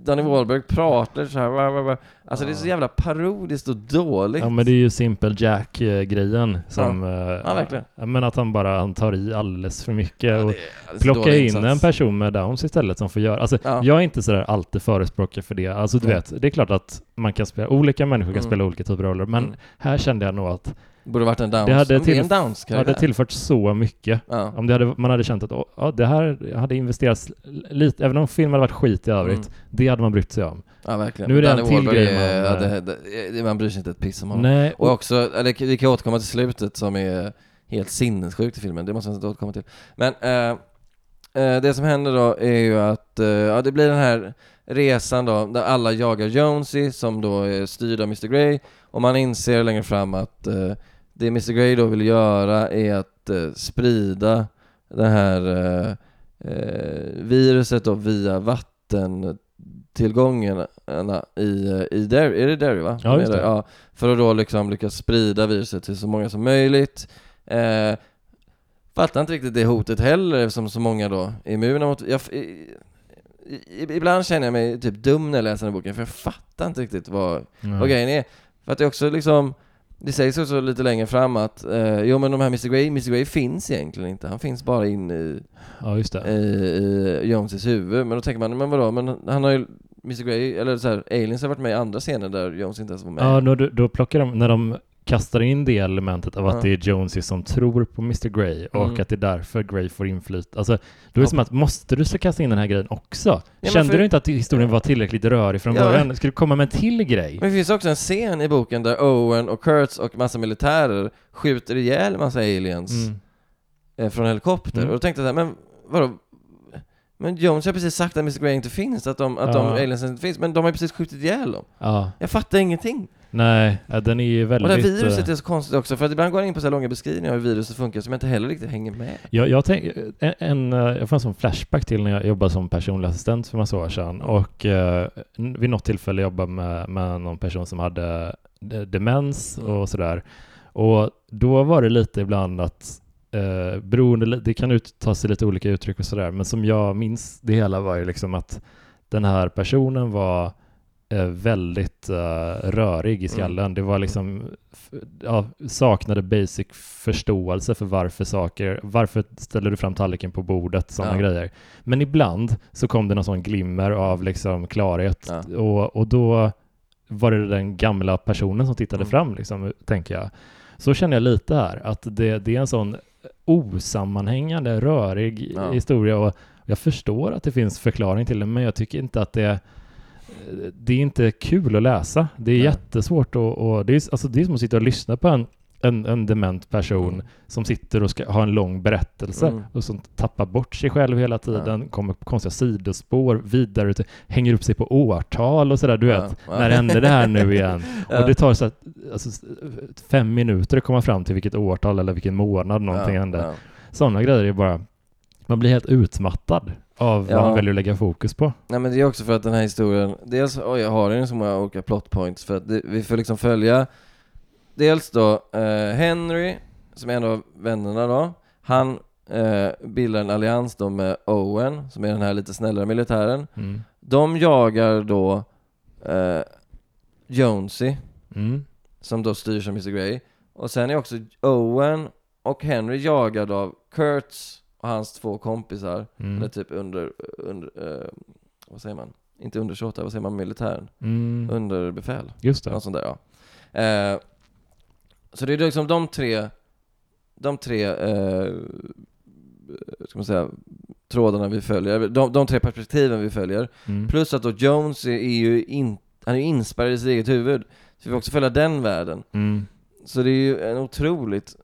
Danny Wahlberg pratar så här. Alltså ja. det är så jävla parodiskt och dåligt. Ja men det är ju Simple Jack-grejen som... Ja. ja, verkligen. Ja, men att han bara han tar i alldeles för mycket och plockar in insats. en person med Downs istället som får göra... Alltså ja. jag är inte sådär alltid förespråkare för det. Alltså du vet, det är klart att man kan spela, olika människor kan mm. spela olika typer av roller, men mm. här kände jag nog att Borde varit en Downs. Det hade, till, en downs hade tillfört så mycket. Ja. Om det hade, man hade känt att oh, det här hade investerats lite, även om filmen hade varit skit i övrigt, mm. det hade man brytt sig om. Ja verkligen. Nu är det en till grej man... Ja, det, det, man bryr sig inte ett piss om honom. Nej, och, och också, eller vi kan återkomma till slutet som är helt sinnessjukt i filmen, det måste jag inte återkomma till. Men äh, äh, det som händer då är ju att, äh, ja det blir den här resan då, där alla jagar Jonesy som då är styrd av Mr Grey och man inser längre fram att det Mr Grey då vill göra är att eh, sprida det här eh, eh viruset då via vattentillgångarna i, eh, i Derry, är det Derry va? Ja, just det. Ja, för att då liksom lyckas sprida viruset till så många som möjligt. Eh, fattar inte riktigt det hotet heller eftersom så många då är immuna mot... Jag, i, ibland känner jag mig typ dum när jag läser den här boken för jag fattar inte riktigt vad, mm. vad grejen är. För att det är också liksom det sägs också lite längre fram att, eh, jo men de här Mr Grey, Mr Grey finns egentligen inte. Han finns bara inne i, ja, just det. i, i Joneses huvud. Men då tänker man, men vadå, men han har ju Mr Grey, eller så här, Aliens har varit med i andra scener där Jones inte ens var med. Ja, då, då plockar de, när de kastar in det elementet av att det är Jonesy som tror på Mr Grey och mm. att det är därför Grey får inflytande. Alltså, då är det som att, måste du så kasta in den här grejen också? Ja, Kände för... du inte att historien var tillräckligt rörig från ja. början? Ska du komma med en till grej? Men det finns också en scen i boken där Owen och Kurtz och massa militärer skjuter ihjäl massa aliens mm. Eh, från helikopter. Mm. Och då tänkte jag så här, men vadå? Men Jones har precis sagt att Mr Grey inte finns, att de, att ja. de aliensen inte finns, men de har ju precis skjutit ihjäl dem. Ja. Jag fattar ingenting. Nej, den är ju väldigt... Och det här viruset är så konstigt också, för att ibland går jag in på så här långa beskrivningar av hur viruset funkar som jag inte heller riktigt hänger med. Jag, jag, tänk, en, en, jag får en sån flashback till när jag jobbade som personlig assistent för massa år sedan och eh, vid något tillfälle jobbade med, med någon person som hade demens mm. och sådär. Och då var det lite ibland att eh, beroende, det kan ut, ta sig lite olika uttryck och sådär, men som jag minns det hela var ju liksom att den här personen var eh, väldigt uh, rörig i skallen. Mm. Det var liksom, ja, saknade basic förståelse för varför saker, varför ställer du fram tallriken på bordet, sådana ja. grejer. Men ibland så kom det någon sån glimmer av liksom klarhet ja. och, och då var det den gamla personen som tittade mm. fram, liksom, tänker jag. Så känner jag lite här, att det, det är en sån osammanhängande, rörig ja. historia och jag förstår att det finns förklaring till det, men jag tycker inte att det det är inte kul att läsa. Det är Nej. jättesvårt och, och, det, är, alltså det är som att sitta och lyssna på en, en, en dement person mm. som sitter och ska ha en lång berättelse mm. och som tappar bort sig själv hela tiden, ja. kommer på konstiga sidospår, vidare, hänger upp sig på årtal och sådär, du ja. vet. Ja. När hände det här nu *laughs* igen? Och det tar så att, alltså, fem minuter att komma fram till vilket årtal eller vilken månad någonting hände. Sådana grejer är bara, man blir helt utmattad av ja. vad han väljer att lägga fokus på. Nej men det är också för att den här historien, dels, oj jag har den så många olika plot points för att det, vi får liksom följa Dels då eh, Henry, som är en av vännerna då, han eh, bildar en allians då med Owen, som är den här lite snällare militären. Mm. De jagar då eh, Jonesy, mm. som då styrs av Mr Grey. Och sen är också Owen och Henry jagade av Kurtz och hans två kompisar, mm. eller typ under, under eh, vad säger man? Inte undersåtar, vad säger man militären? Mm. Under befäl. Just det. Något sånt där ja. Eh, så det är liksom de tre, de tre, eh, ska man säga, trådarna vi följer, de, de tre perspektiven vi följer. Mm. Plus att då Jones är, är ju in, han är inspärrad i sitt eget huvud. Så vi får också följa den världen. Mm. Så det är ju en otroligt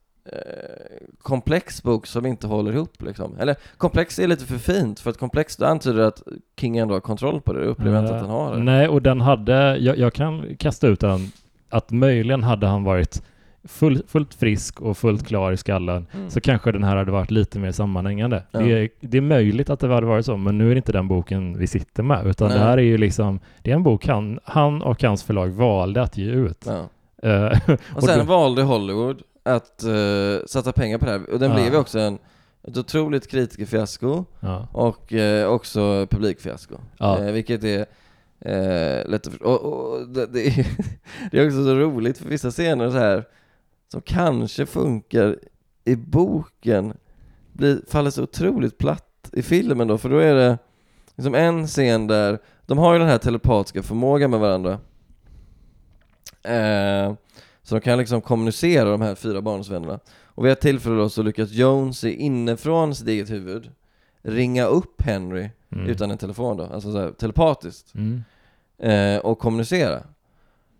komplex bok som inte håller ihop liksom. Eller komplex är lite för fint, för att komplex antyder att King ändå har kontroll på det, jag upplever inte att han har det. Nej, och den hade, jag, jag kan kasta ut den, att möjligen hade han varit full, fullt frisk och fullt klar i skallen mm. så kanske den här hade varit lite mer sammanhängande. Ja. Det, är, det är möjligt att det hade varit så, men nu är det inte den boken vi sitter med, utan Nej. det här är ju liksom, det är en bok han, han och hans förlag valde att ge ut. Ja. Uh, *laughs* och sen och då, valde Hollywood att uh, satsa pengar på det här. Och den ja. blev ju också en, ett otroligt kritikerfiasko ja. och uh, också publikfiasko. Ja. Uh, vilket är uh, lätt att förstå. Och, och det, det, är, *laughs* det, är, också så roligt för vissa scener så här som kanske funkar i boken blir, faller så otroligt platt i filmen då, för då är det liksom en scen där de har ju den här telepatiska förmågan med varandra. Så de kan liksom kommunicera de här fyra barndomsvännerna. Och vid ett tillfälle då så lyckas Jones inifrån sitt eget huvud ringa upp Henry mm. utan en telefon då, alltså så här, telepatiskt. Mm. Eh, och kommunicera.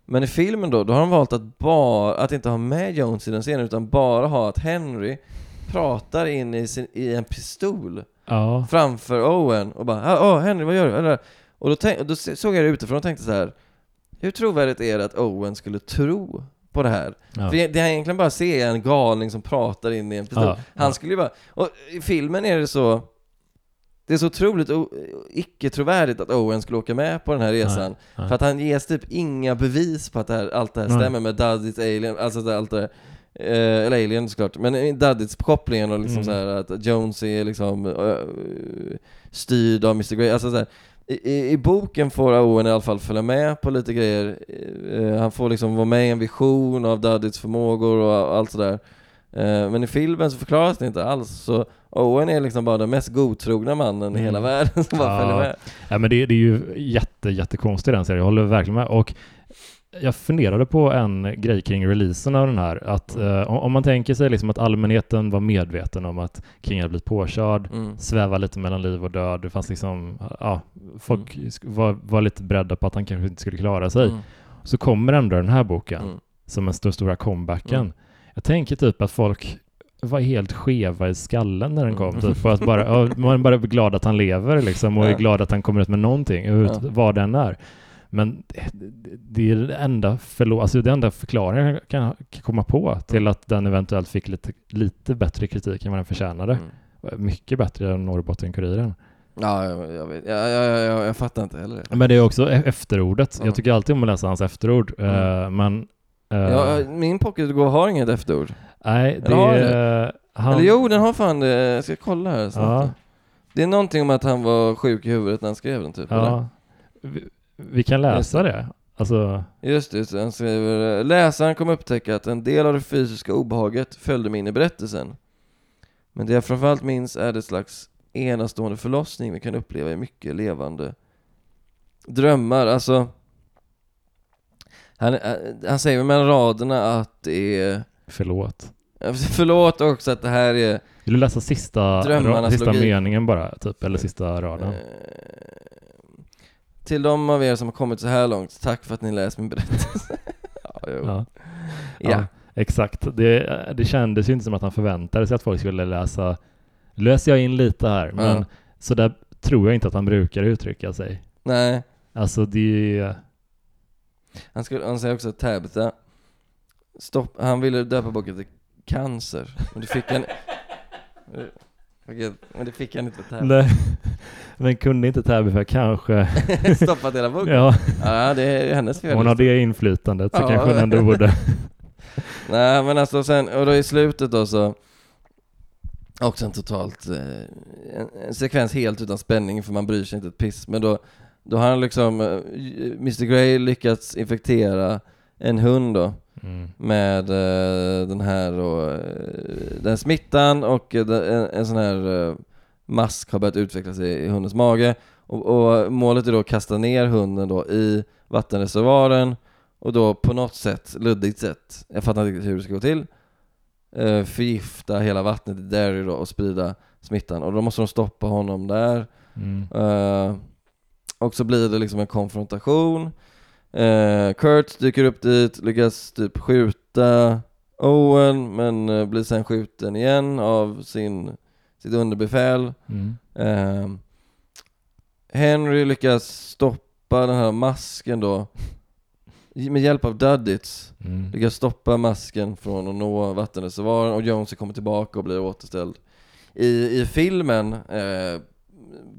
Men i filmen då, då har de valt att bara, att inte ha med Jones i den scenen utan bara ha att Henry pratar in i, sin, i en pistol ja. framför Owen och bara Åh Henry vad gör du?” Och då, tänk, då såg jag det utifrån och tänkte så här Hur trovärdigt är det att Owen skulle tro på det här. Ja. För det är egentligen bara att se en galning som pratar in i en pistol. Ja. Han skulle ju bara... Och i filmen är det så... Det är så otroligt icke-trovärdigt att Owen skulle åka med på den här resan. Nej, nej. För att han ges typ inga bevis på att det här, allt det här stämmer med Duddits Alien, alltså det, allt det Eh, eller Alien såklart, men Duddits kopplingen och liksom mm. så här att Jones är liksom uh, styrd av Mr Grey, alltså så här, i, i, boken får Owen i alla fall följa med på lite grejer. Uh, han får liksom vara med i en vision av Duddits förmågor och allt sådär. Uh, men i filmen så förklaras det inte alls. Så Owen är liksom bara den mest godtrogna mannen mm. i hela mm. världen *laughs* som bara ja. följer med. Ja men det, det är ju jätte, jättekonstigt den serien, jag håller verkligen med. Och jag funderade på en grej kring releasen av den här. Att mm. eh, om man tänker sig liksom att allmänheten var medveten om att King hade blivit påkörd, mm. sväva lite mellan liv och död. Det fanns liksom, ja, folk mm. var, var lite beredda på att han kanske inte skulle klara sig. Mm. Så kommer ändå den här boken mm. som en stor, stora comebacken. Mm. Jag tänker typ att folk var helt skeva i skallen när den kom. Typ, att bara, man är bara glad att han lever liksom, och är glad att han kommer ut med någonting, ut, vad den är. Men det är det enda, förlåt, alltså det enda förklaringen jag kan, kan komma på till att den eventuellt fick lite, lite bättre kritik än vad den förtjänade. Mm. Mycket bättre än Norrbotten-Kuriren. Ja, jag, jag, vet. Ja, ja, ja, jag fattar inte heller. Men det är också e- efterordet. Mm. Jag tycker alltid om att läsa hans efterord. Mm. Uh, men... Uh, ja, min pocket har inget efterord. Nej, det är... Han... Eller jo, den har fan det. Jag ska kolla här snart. Ja. Det är någonting om att han var sjuk i huvudet när han skrev den typ, ja. Vi kan läsa det. Alltså... Just det, han skriver Läsaren kommer upptäcka att en del av det fysiska obehaget följde med in i berättelsen. Men det jag framförallt minns är det slags enastående förlossning vi kan uppleva i mycket levande drömmar. Alltså, han, han säger mellan raderna att det är... Förlåt. *laughs* Förlåt också att det här är... Vill du läsa sista, sista meningen bara, typ? Eller sista raden? Till de av er som har kommit så här långt, tack för att ni läst min berättelse. *laughs* ja, ja. ja. exakt. Det, det kändes ju inte som att han förväntade sig att folk skulle läsa. Löser jag in lite här, men ja. så där tror jag inte att han brukar uttrycka sig. Nej. Alltså det... Han, skulle, han säger också Tabitha, stopp, han ville döpa boken till Cancer, men det fick *laughs* men det fick han inte Täby. Nej, men kunde inte Täby för kanske *laughs* Stoppat hela boken? Ja. ja, det är hennes fel. Hon har det inflytandet så ja. kanske hon ändå borde *laughs* Nej men alltså sen, och då i slutet då så Också en totalt, eh, en, en, sekvens helt utan spänning för man bryr sig inte ett piss Men då, då har han liksom, eh, Mr Grey lyckats infektera en hund då Mm. Med uh, den här och, uh, den smittan och uh, en, en, sån här mask har börjat utvecklas i, i hundens mage och, och, målet är då att kasta ner hunden då i vattenreservoaren och då på något sätt, luddigt sätt, jag fattar inte hur det ska gå till, förgifta hela vattnet i Derry då och sprida smittan och då måste de stoppa honom där. Mm. och så blir det liksom en konfrontation Eh, Kurt dyker upp dit, lyckas typ skjuta Owen men eh, blir sen skjuten igen av sin, sitt underbefäl. Mm. Eh, Henry lyckas stoppa den här masken då med hjälp av Duddits mm. lyckas stoppa masken från att nå vattenreservoaren och Jonesy kommer tillbaka och blir återställd. I, i filmen, eh,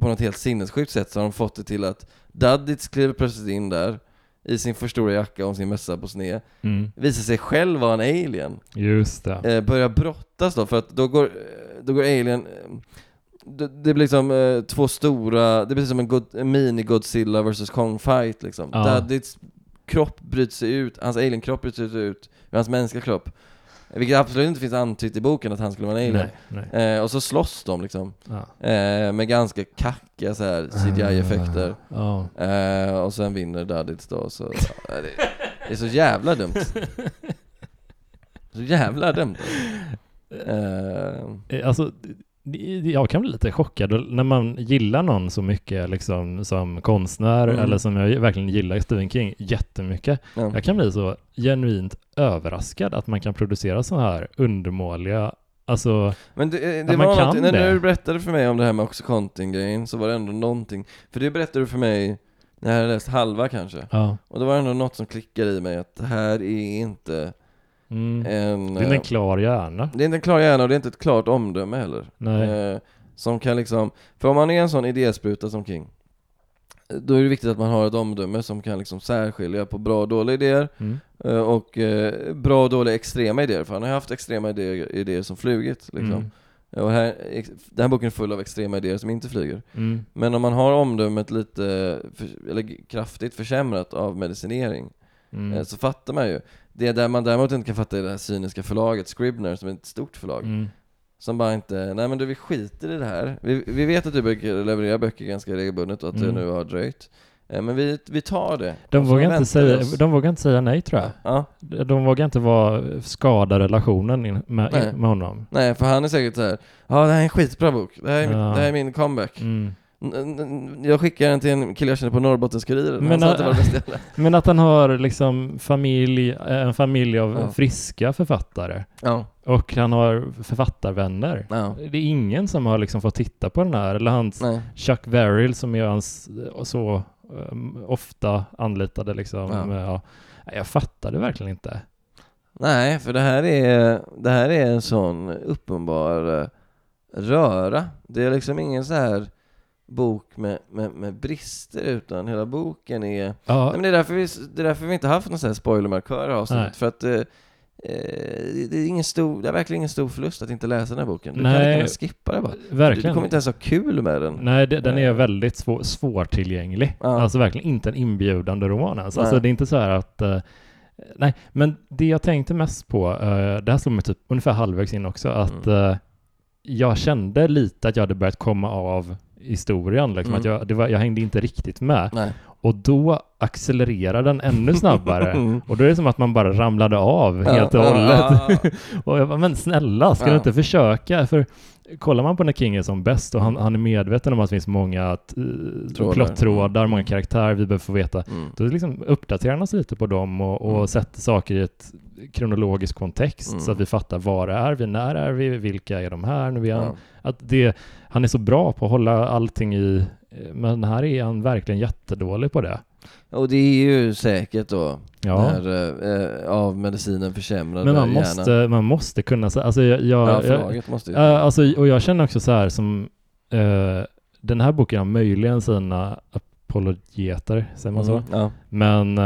på något helt sinnessjukt sätt, så har de fått det till att Duddits kliver plötsligt in där i sin för stora jacka och sin mössa på sned mm. Visar sig själv vara en alien Just det eh, Börjar brottas då, för att då går, då går alien eh, det, det, blir liksom eh, två stora, det blir som en, God, en mini-Godzilla vs Kong fight liksom ja. Där ditt kropp bryter sig ut, hans alien-kropp bryter sig ut ur hans mänskliga kropp vilket absolut inte finns antytt i boken att han skulle vara alien. Nej, nej. Eh, och så slåss de liksom. Ja. Eh, med ganska kackiga så här CGI-effekter. Oh. Eh, och sen vinner Duddits då. Så, ja, det, det, är så jävla dumt. *laughs* Så jävla dumt. Eh. Alltså, jag kan bli lite chockad när man gillar någon så mycket liksom, som konstnär mm. eller som jag verkligen gillar Stephen King jättemycket. Mm. Jag kan bli så genuint överraskad att man kan producera så här undermåliga Alltså, Men det, det var något, när det. du berättade för mig om det här med Oxycontin-grejen så var det ändå någonting, för det berättade du för mig när jag hade läst halva kanske, ja. och det var ändå något som klickade i mig att det här är inte Mm. En, det är inte en eh, klar hjärna. Det är inte en klar hjärna och det är inte ett klart omdöme heller. Nej. Eh, som kan liksom, för om man är en sån idéspruta som King, då är det viktigt att man har ett omdöme som kan liksom särskilja på bra och dåliga idéer mm. Eh, och bra och dåliga extrema idéer, för han har haft extrema idéer, idéer som flugit liksom. Mm. Och här, den här boken är full av extrema idéer som inte flyger. Mm. Men om man har omdömet lite, för, eller kraftigt försämrat av medicinering, mm. så fattar man ju. Det där man däremot inte kan fatta är det här cyniska förlaget, Scribner, som är ett stort förlag. Mm. Som bara inte, nej men du vi skiter i det här. Vi, vi vet att du levererar böcker ganska regelbundet och att mm. det nu har dröjt. Eh, men vi, vi tar det. De vågar, inte säga, de vågar inte säga nej tror jag. Ja. De vågar inte vara, skada relationen med, med honom. Nej, för han är säkert så här. ja det här är en skitbra bok, det här är, ja. det här är min comeback. Mm. Jag skickar den till en kille jag känner på Norrbottenskuriren. Men, att, *laughs* men att han har liksom familj, en familj av ja. friska författare. Ja. Och han har författarvänner. Ja. Det är ingen som har liksom fått titta på den här. Eller hans Nej. Chuck Verrill som är hans så um, ofta anlitade liksom. Ja. Jag fattar det verkligen inte. Nej, för det här är, det här är en sån uppenbar röra. Det är liksom ingen så här bok med, med, med brister utan hela boken är... Ja. Nej, men det, är därför vi, det är därför vi inte haft någon sån här spoilermarkör i avsnittet, för att eh, Eh, det, är ingen stor, det är verkligen ingen stor förlust att inte läsa den här boken. Du Nej, kan skippa det bara. Verkligen. Du kommer inte ens ha kul med den. Nej, det, den är eh. väldigt svår, svårtillgänglig. Ja. Alltså verkligen inte en inbjudande roman ens. Alltså det är inte så här att uh, Nej, men det jag tänkte mest på, uh, det här slog mig typ ungefär halvvägs in också, att mm. uh, jag kände lite att jag hade börjat komma av historien, liksom, mm. att jag, det var, jag hängde inte riktigt med. Nej. Och då accelererar den ännu snabbare. och då är det som att man bara ramlade av helt och hållet. *laughs* och jag bara, men snälla, ska du inte försöka? För kollar man på när King är som bäst och han, han är medveten om att det finns många uh, plottrådar, många karaktärer vi behöver få veta, mm. då liksom uppdaterar han oss lite på dem och, och mm. sätter saker i ett kronologisk kontext mm. så att vi fattar var är vi, när är vi, vilka är de här, nu är han, att det, han är så bra på att hålla allting i, men här är han verkligen jättedålig på det. Och det är ju säkert då ja. när äh, av medicinen försämrade Men man måste, man måste kunna alltså jag, jag, ja, förlaget måste ju. Alltså, och jag känner också så här som, äh, den här boken har möjligen sina apologeter, säger man mm, så? Ja. Men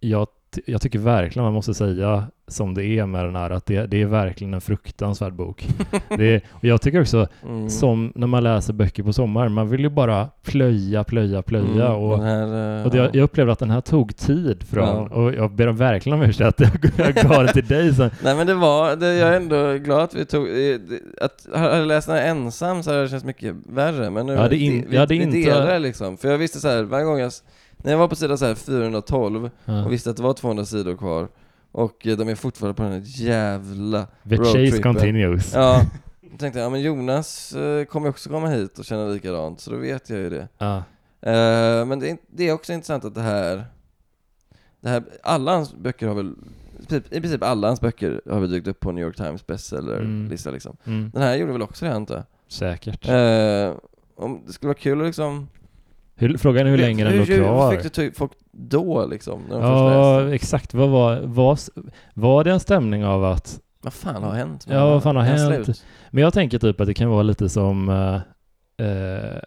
jag, jag tycker verkligen man måste säga som det är med den här, att det, det är verkligen en fruktansvärd bok. *laughs* är, och jag tycker också, mm. som när man läser böcker på sommaren, man vill ju bara plöja, plöja, plöja. Mm, och, här, uh, och det, jag, jag upplevde att den här tog tid från, ja. och jag ber verkligen om ursäkt att *laughs* jag gav det till dig sen. Nej men det var, det, jag är ändå glad att vi tog, att hade jag läst den här ensam så hade det känts mycket värre, men nu, ja, det in, vi, ja, det vi inte... delar liksom. För jag visste så här, varje gång jag, när jag var på sida så här 412 ja. och visste att det var 200 sidor kvar, och eh, de är fortfarande på den här jävla The chase continues. Ja. *laughs* Då tänkte jag, ja men Jonas eh, kommer också komma hit och känna likadant, så då vet jag ju det. Ja. Uh, men det är, det är, också intressant att det här, det här, alla hans böcker har väl, typ, i princip alla hans böcker har väl dykt upp på New York Times bestseller-lista mm. liksom. Mm. Den här gjorde väl också det antar jag? Säkert. Uh, om det skulle vara kul att liksom hur, frågan är hur länge den låg kvar. Hur fick du folk då liksom? När de ja, exakt. Vad var, var, var det en stämning av att... Vad fan har hänt? Ja, vad fan har hänt? Slut? Men jag tänker typ att det kan vara lite som... Uh, uh,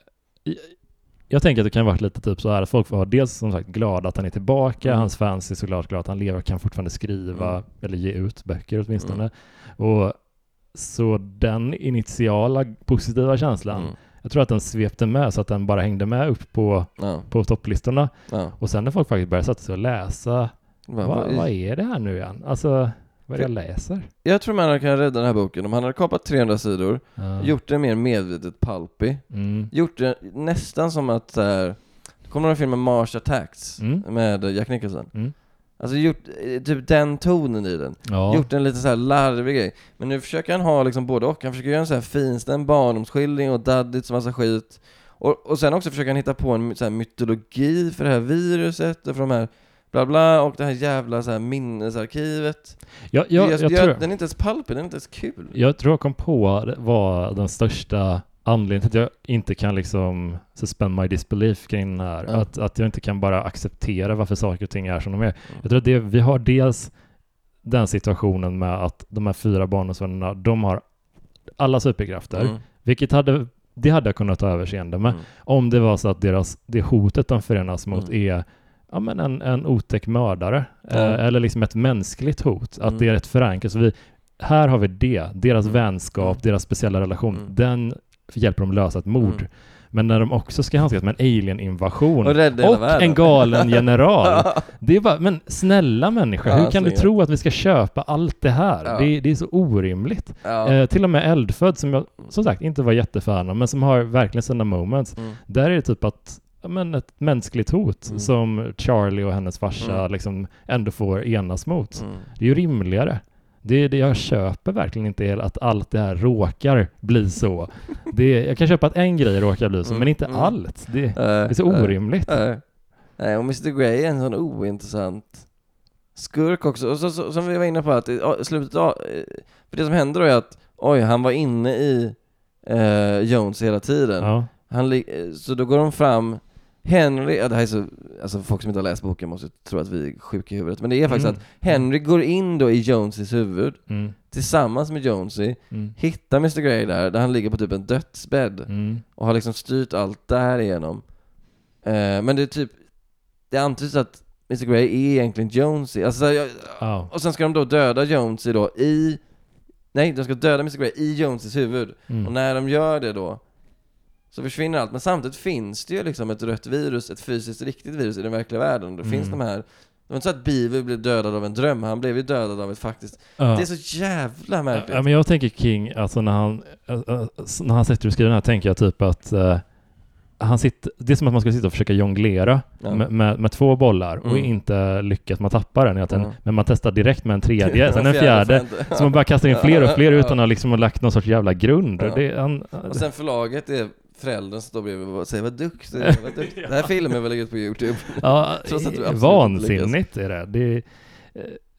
jag tänker att det kan vara lite typ så här att folk får vara dels som sagt glada att han är tillbaka, mm. hans fans är såklart glada att han lever och kan fortfarande skriva mm. eller ge ut böcker åtminstone. Mm. Och så den initiala positiva känslan mm. Jag tror att den svepte med så att den bara hängde med upp på, ja. på topplistorna. Ja. Och sen när folk faktiskt började sätta sig och läsa, vad, vad, vad är det här nu igen? Alltså, vad är det jag läser? Jag tror man kunnat rädda den här boken om han hade kapat 300 sidor, ja. gjort det mer medvetet palpy, mm. gjort det nästan som att så här, kommer du ihåg filmen Mars Attacks mm. med Jack Nicholson? Mm. Alltså gjort eh, typ den tonen i den. Ja. Gjort en lite så här larvig grej. Men nu försöker han ha liksom både och. Han försöker göra en så här finstämd barndomsskildring och daddits massa skit. Och, och sen också försöker han hitta på en så här mytologi för det här viruset och för de här bla bla och det här jävla så här minnesarkivet. Ja, ja, jag, jag, jag, tror, den är inte ens palpig, den är inte ens kul. Jag tror jag kom på vad den största anledningen till att jag inte kan liksom suspend my disbelief kring den här, mm. att, att jag inte kan bara acceptera varför saker och ting är som de är. Jag tror att det, vi har dels den situationen med att de här fyra barndomsvännerna, de har alla superkrafter, mm. vilket hade, det hade jag kunnat ta överseende med, mm. om det var så att deras, det hotet de förenas mot mm. är ja, men en, en otäck mördare, eh, eller liksom ett mänskligt hot, att mm. det är ett förankrat. Så vi, här har vi det, deras mm. vänskap, deras speciella relation, den hjälper dem lösa ett mord. Mm. Men när de också ska handskas med en alien-invasion och, och en galen *laughs* general. det är bara, men snälla människa, ja, hur kan du tro att vi ska köpa allt det här? Ja. Det, det, är så orimligt. Ja. Eh, till och med Eldfödd, som jag som sagt inte var jättefan av, men som har verkligen sina moments. Mm. Där är det typ att men ett mänskligt hot mm. som Charlie och hennes farsa mm. liksom ändå får enas mot. Mm. Det är ju rimligare. Det, det jag köper verkligen inte att allt det här råkar bli så. Det, jag kan köpa att en grej råkar bli så, mm, men inte mm. allt. Det, det, är så orimligt. Nej, och Mr Grey är en sån ointressant skurk också. Och så, så, som vi var inne på, att i slutet av... För det som händer då är att, oj, han var inne i eh, Jones hela tiden. Ja. Han, så då går de fram Henry, ja det här är så, alltså folk som inte har läst boken måste tro att vi är sjuka i huvudet, men det är faktiskt mm. att Henry går in då i Joneses huvud, mm. tillsammans med Jonesy, mm. hittar Mr Grey där, där han ligger på typ en dödsbädd, mm. och har liksom styrt allt därigenom. Eh, men det är typ, det antyds att Mr Grey är egentligen Jonesy. Alltså, så jag, oh. Och sen ska de då döda Jonesy då i... Nej, de ska döda Mr Grey i Jonesys huvud. Mm. Och när de gör det då så försvinner allt. Men samtidigt finns det ju liksom ett rött virus, ett fysiskt riktigt virus i den verkliga världen. Det mm. finns de här det var inte så att Beaver blev dödad av en dröm, han blev ju dödad av ett faktiskt... Ja. Det är så jävla märkligt. Ja, men jag tänker King, alltså när han, när han sitter och skriver den här, tänker jag typ att uh, han sitter, det är som att man ska sitta och försöka jonglera ja. med, med, med, två bollar och mm. inte lyckas, man tappar den, mm. men man testar direkt med en tredje, *laughs* sen en fjärde, så man bara kastar in fler och fler *laughs* utan att liksom ha lagt någon sorts jävla grund. Det, han, och sen förlaget är föräldern som står bredvid och säger vad duktig, vad duktig. *laughs* Den här filmen vill lägga ut på Youtube. Ja, *laughs* vansinnigt är det. det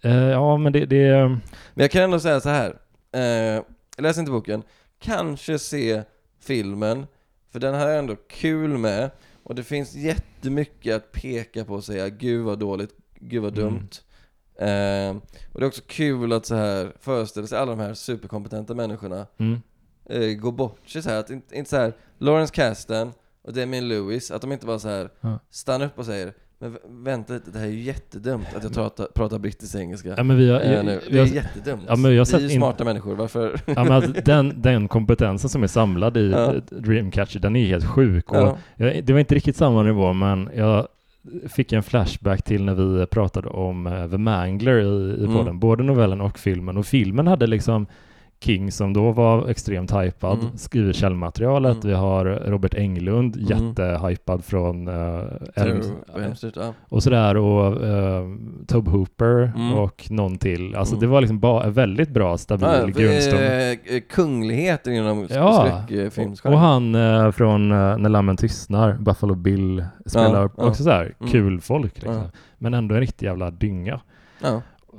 uh, ja, men det, det... Men jag kan ändå säga så här. Uh, läs inte boken. Kanske se filmen, för den här är ändå kul med. Och det finns jättemycket att peka på och säga gud vad dåligt, gud vad mm. dumt. Mm. Uh, och det är också kul att så här föreställa sig alla de här superkompetenta människorna mm eh, gå bort sig så här, att inte, inte så här, Lawrence Kasten och Damien Lewis, att de inte bara så här ja. stannar upp och säger men vänta lite, det här är ju jättedumt att jag pratar, pratar brittisk engelska ja, men vi har, äh, nu. Det är jättedumt. Ja, men jag vi är ju smarta in... människor, varför? Ja, men alltså, *laughs* den, den kompetensen som är samlad i ja. Dreamcatcher, den är helt sjuk. Och ja. jag, det var inte riktigt samma nivå, men jag fick en flashback till när vi pratade om uh, The Mangler i, i mm. podden, både novellen och filmen. Och filmen hade liksom King som då var extremt hypad, mm. skriver källmaterialet. Mm. Vi har Robert Englund, mm. jättehypad från uh, Elmstedt. Ja. Och sådär och uh, Tob Hooper mm. och någon till. Alltså mm. det var liksom bara väldigt bra, stabil ja, grundstomme. Eh, kungligheten inom ja. skräckfilmsgenren. Och han uh, från uh, När lammen tystnar, Buffalo Bill, spelar ja, också ja. såhär mm. kul folk liksom. Men ändå en riktig jävla dynga.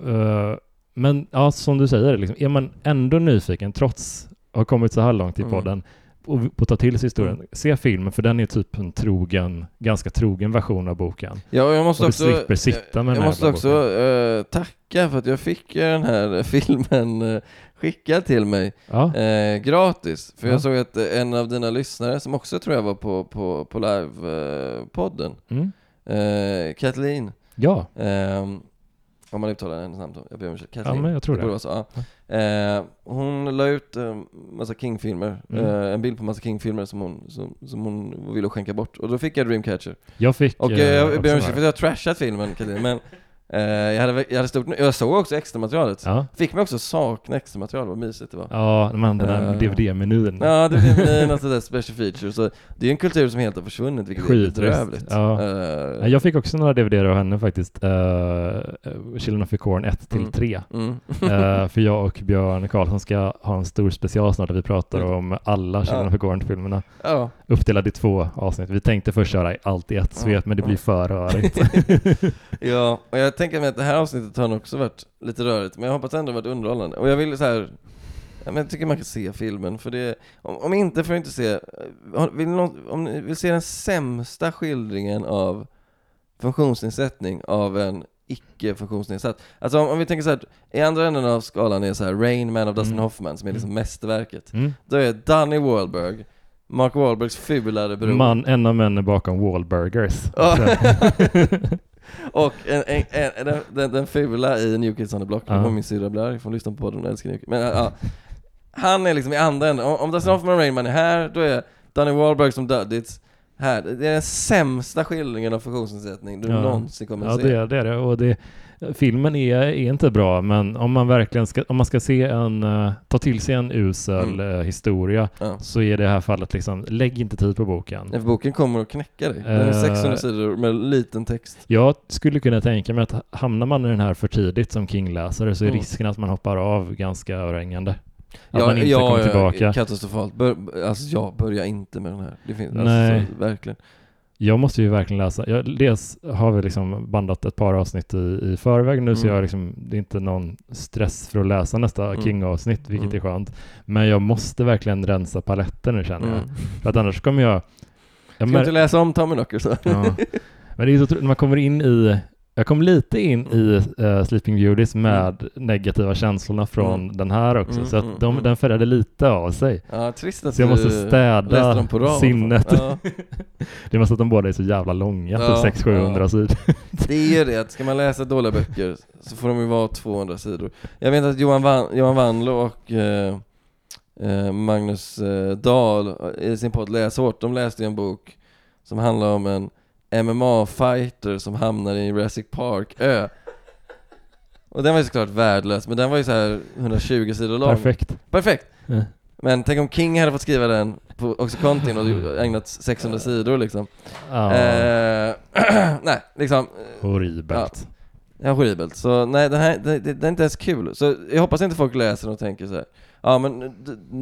Uh, men ja, som du säger, liksom, är man ändå nyfiken trots att ha kommit så här långt i mm. podden och på att ta till sig historien, mm. se filmen för den är typ en trogen, ganska trogen version av boken. Ja, jag måste och också, slipper sitta med Jag, jag måste också uh, tacka för att jag fick den här *laughs* filmen uh, skickad till mig ja. uh, gratis. För ja. jag såg att en av dina lyssnare, som också tror jag var på, på, på live-podden, mm. Kathleen, ja. Um, om man uttalar hennes namn Jag ber om ursäkt. Ja, men jag tror det. det. Så, ja. eh, hon la ut en eh, massa King-filmer, mm. eh, en bild på massa King-filmer som hon, som, som hon ville skänka bort. Och då fick jag Dreamcatcher. Jag fick... Och eh, jag ber om ursäkt för att jag har trashat filmen, Katlin, men *laughs* Uh, jag, hade, jag, hade stort, jag såg också extra materialet. Ja. Fick mig också sakna extra material, vad mysigt det var. Ja, den där uh, eh, DVD-menyn. Ja, DVD-menyn och sådär special features. Så det är en kultur som helt har försvunnit, vilket Skit, är bedrövligt. Ja. Uh, jag fick också några DVD av henne faktiskt. Uh, Children of the Corn 1 till 3. Mm. Mm. för jag och Björn Karlsson ska ha en stor special snart där vi pratar mm. om alla Children of the Corn-filmerna. Ja. Uppdelade i två avsnitt. Vi tänkte först köra allt i ett svep, men det blir för rörigt. *laughs* ja, och jag tänker mig att det här avsnittet har också varit lite rörigt, men jag hoppas ändå varit underhållande. Och jag vill så här, men jag tycker man kan se filmen, för det, om, om inte får inte se, vill någon, om ni vill se den sämsta skildringen av funktionsnedsättning av en icke-funktionsnedsatt. Alltså om, om, vi tänker så här, i andra änden av skalan är så här Rain Man of Dustin mm. Hoffman som är liksom mm. mästerverket. Mm. Då är Danny Wahlberg, Mark Wahlbergs fulare bror. Man, en av männen bakom Wahlburgers. *laughs* *laughs* Och en, en, en, den, den fula i New Kids on the Block, uh -huh. min syrra Blair, får lyssna på podden och älskar New Kids. Men ja, han är liksom i andra änden. Om, om Dustin Hoffman och Rainman är här, då är Danny Wahlberg som Duddits här. Det är den sämsta skildringen av funktionsnedsättning du ja. någonsin kommer att se. Ja, det är det. Och det filmen är, är inte bra, men om man verkligen ska, om man ska se en, uh, ta till sig en usel mm. uh, historia, ja. så är det här fallet liksom, lägg inte tid på boken. Ja, för boken kommer att knäcka dig. Den är 600 uh, sidor med liten text. Jag skulle kunna tänka mig att hamnar man i den här för tidigt som King-läsare så är mm. risken att man hoppar av ganska överhängande. Att ja, man inte ja, kommer tillbaka. Katastrofalt. Bör, alltså jag börjar inte med den här. Det finns, Nej. Alltså, verkligen. Jag måste ju verkligen läsa. Jag, dels har vi liksom bandat ett par avsnitt i, i förväg nu, mm. så jag liksom, det är inte någon stress för att läsa nästa mm. King-avsnitt, vilket mm. är skönt. Men jag måste verkligen rensa paletten nu känner jag. Mm. För att annars kommer jag... jag Ska inte läsa om Tommy Knocker så? Ja. Men det är så när man kommer in i jag kom lite in i uh, Sleeping Beauties med mm. negativa känslorna från mm. den här också, mm, så att mm, de, den färgade lite av sig. Ja, trist att så jag måste städa sinnet. Ja. *laughs* det är mest att de båda är så jävla långa, ja, typ 600-700 ja. sidor. *laughs* det är ju det, ska man läsa dåliga böcker så får de ju vara 200 sidor. Jag vet att Johan, Van, Johan Wanlo och uh, uh, Magnus Dahl i sin podd Läshårt, de läste ju en bok som handlar om en MMA-fighter som hamnar i Jurassic Park-ö. Och den var ju såklart värdelös, men den var ju så här 120 sidor lång. Perfekt. Perfekt! Mm. Men tänk om King hade fått skriva den på Oxycontin och ägnat 600 sidor liksom. Ja. Eh, *clears throat* nej, liksom. Horribelt. Ja, ja, horribelt. Så nej, den här, det, det, det är inte ens kul. Så jag hoppas inte folk läser den och tänker så här. Ja men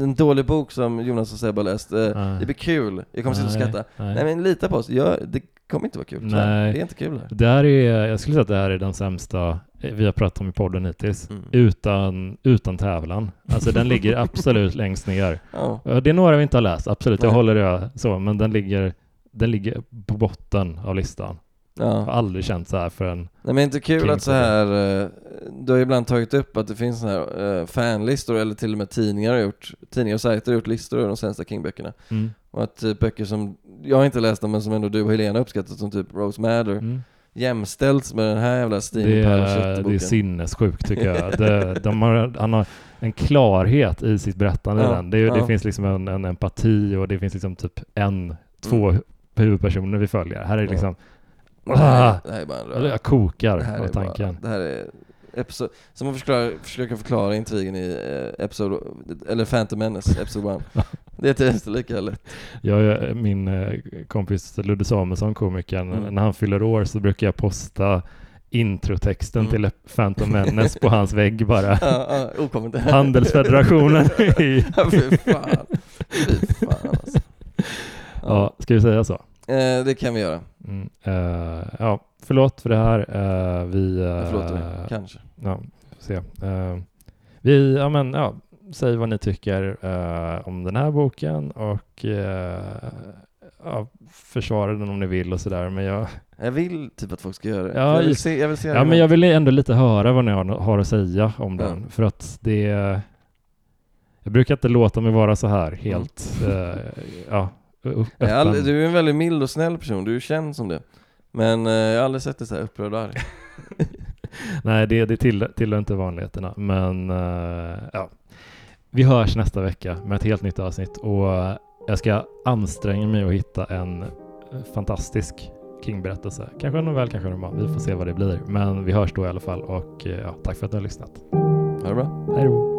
en dålig bok som Jonas och Sebbe har läst, eh, det blir kul, jag kommer sitta och skratta. Nej. nej men lita på oss, jag, det kommer inte vara kul. Nej. Det är inte kul här. Det här är, jag skulle säga att det här är den sämsta vi har pratat om i podden hittills, mm. utan, utan tävlan. Alltså den ligger *laughs* absolut längst ner. Oh. Det är några vi inte har läst, absolut, jag håller det så, men den ligger, den ligger på botten av listan. Ja. Jag har aldrig känt så här för en Nej men inte kul att så här, eh, du har ibland tagit upp att det finns såna här eh, fanlistor eller till och med tidningar har gjort, tidningar och sajter har gjort listor över de sämsta King-böckerna. Mm. Och att typ böcker som, jag har inte läst dem men som ändå du och Helena uppskattat som typ Rose Madder mm. jämställs med den här jävla Steam det är, det är sinnessjukt tycker jag. *laughs* det, de har, han har en klarhet i sitt berättande ja, den. Det, ja. det finns liksom en, en, empati och det finns liksom typ en, två mm. huvudpersoner vi följer. Här är det liksom Ah, det här är bara en röra. Jag kokar av tanken. Bara, det här är episode, som att förklara, försöka förklara intrigen i eh, episode, eller Phantom Menace, episode 1. *laughs* det är inte lika lätt. Jag, min eh, kompis Ludde Samuelsson, komikern, mm. när han fyller år så brukar jag posta introtexten mm. till Phantom Menace på hans vägg bara. *laughs* Ja, ja, Handelsfederationen *laughs* i... ja, fy fan. Fy fan alltså. Ja, ska vi säga så? Eh, det kan vi göra. Mm, uh, ja, förlåt för det här. Uh, vi... Uh, förlåt vi, kanske. Ja, får se. vi, ja men, ja, säg vad ni tycker om den här boken och ja, försvara den om ni vill och sådär, men jag... Jag vill typ att folk ska göra det. Ja, jag vill se, jag vill se ja men jag vill ändå lite höra vad ni har, har att säga om den, för att det... Jag brukar inte låta mig vara så här helt, mm. ja, Aldrig, du är en väldigt mild och snäll person, du är känd som det. Men eh, jag har aldrig sett dig så här upprörd och arg. *laughs* Nej, det, det tillhör, tillhör inte vanligheterna, men uh, ja. Vi hörs nästa vecka med ett helt nytt avsnitt och jag ska anstränga mig att hitta en fantastisk King-berättelse. Kanske en novell, kanske en roman. Vi får se vad det blir. Men vi hörs då i alla fall och ja, tack för att du har lyssnat. Ha det bra. Hej då.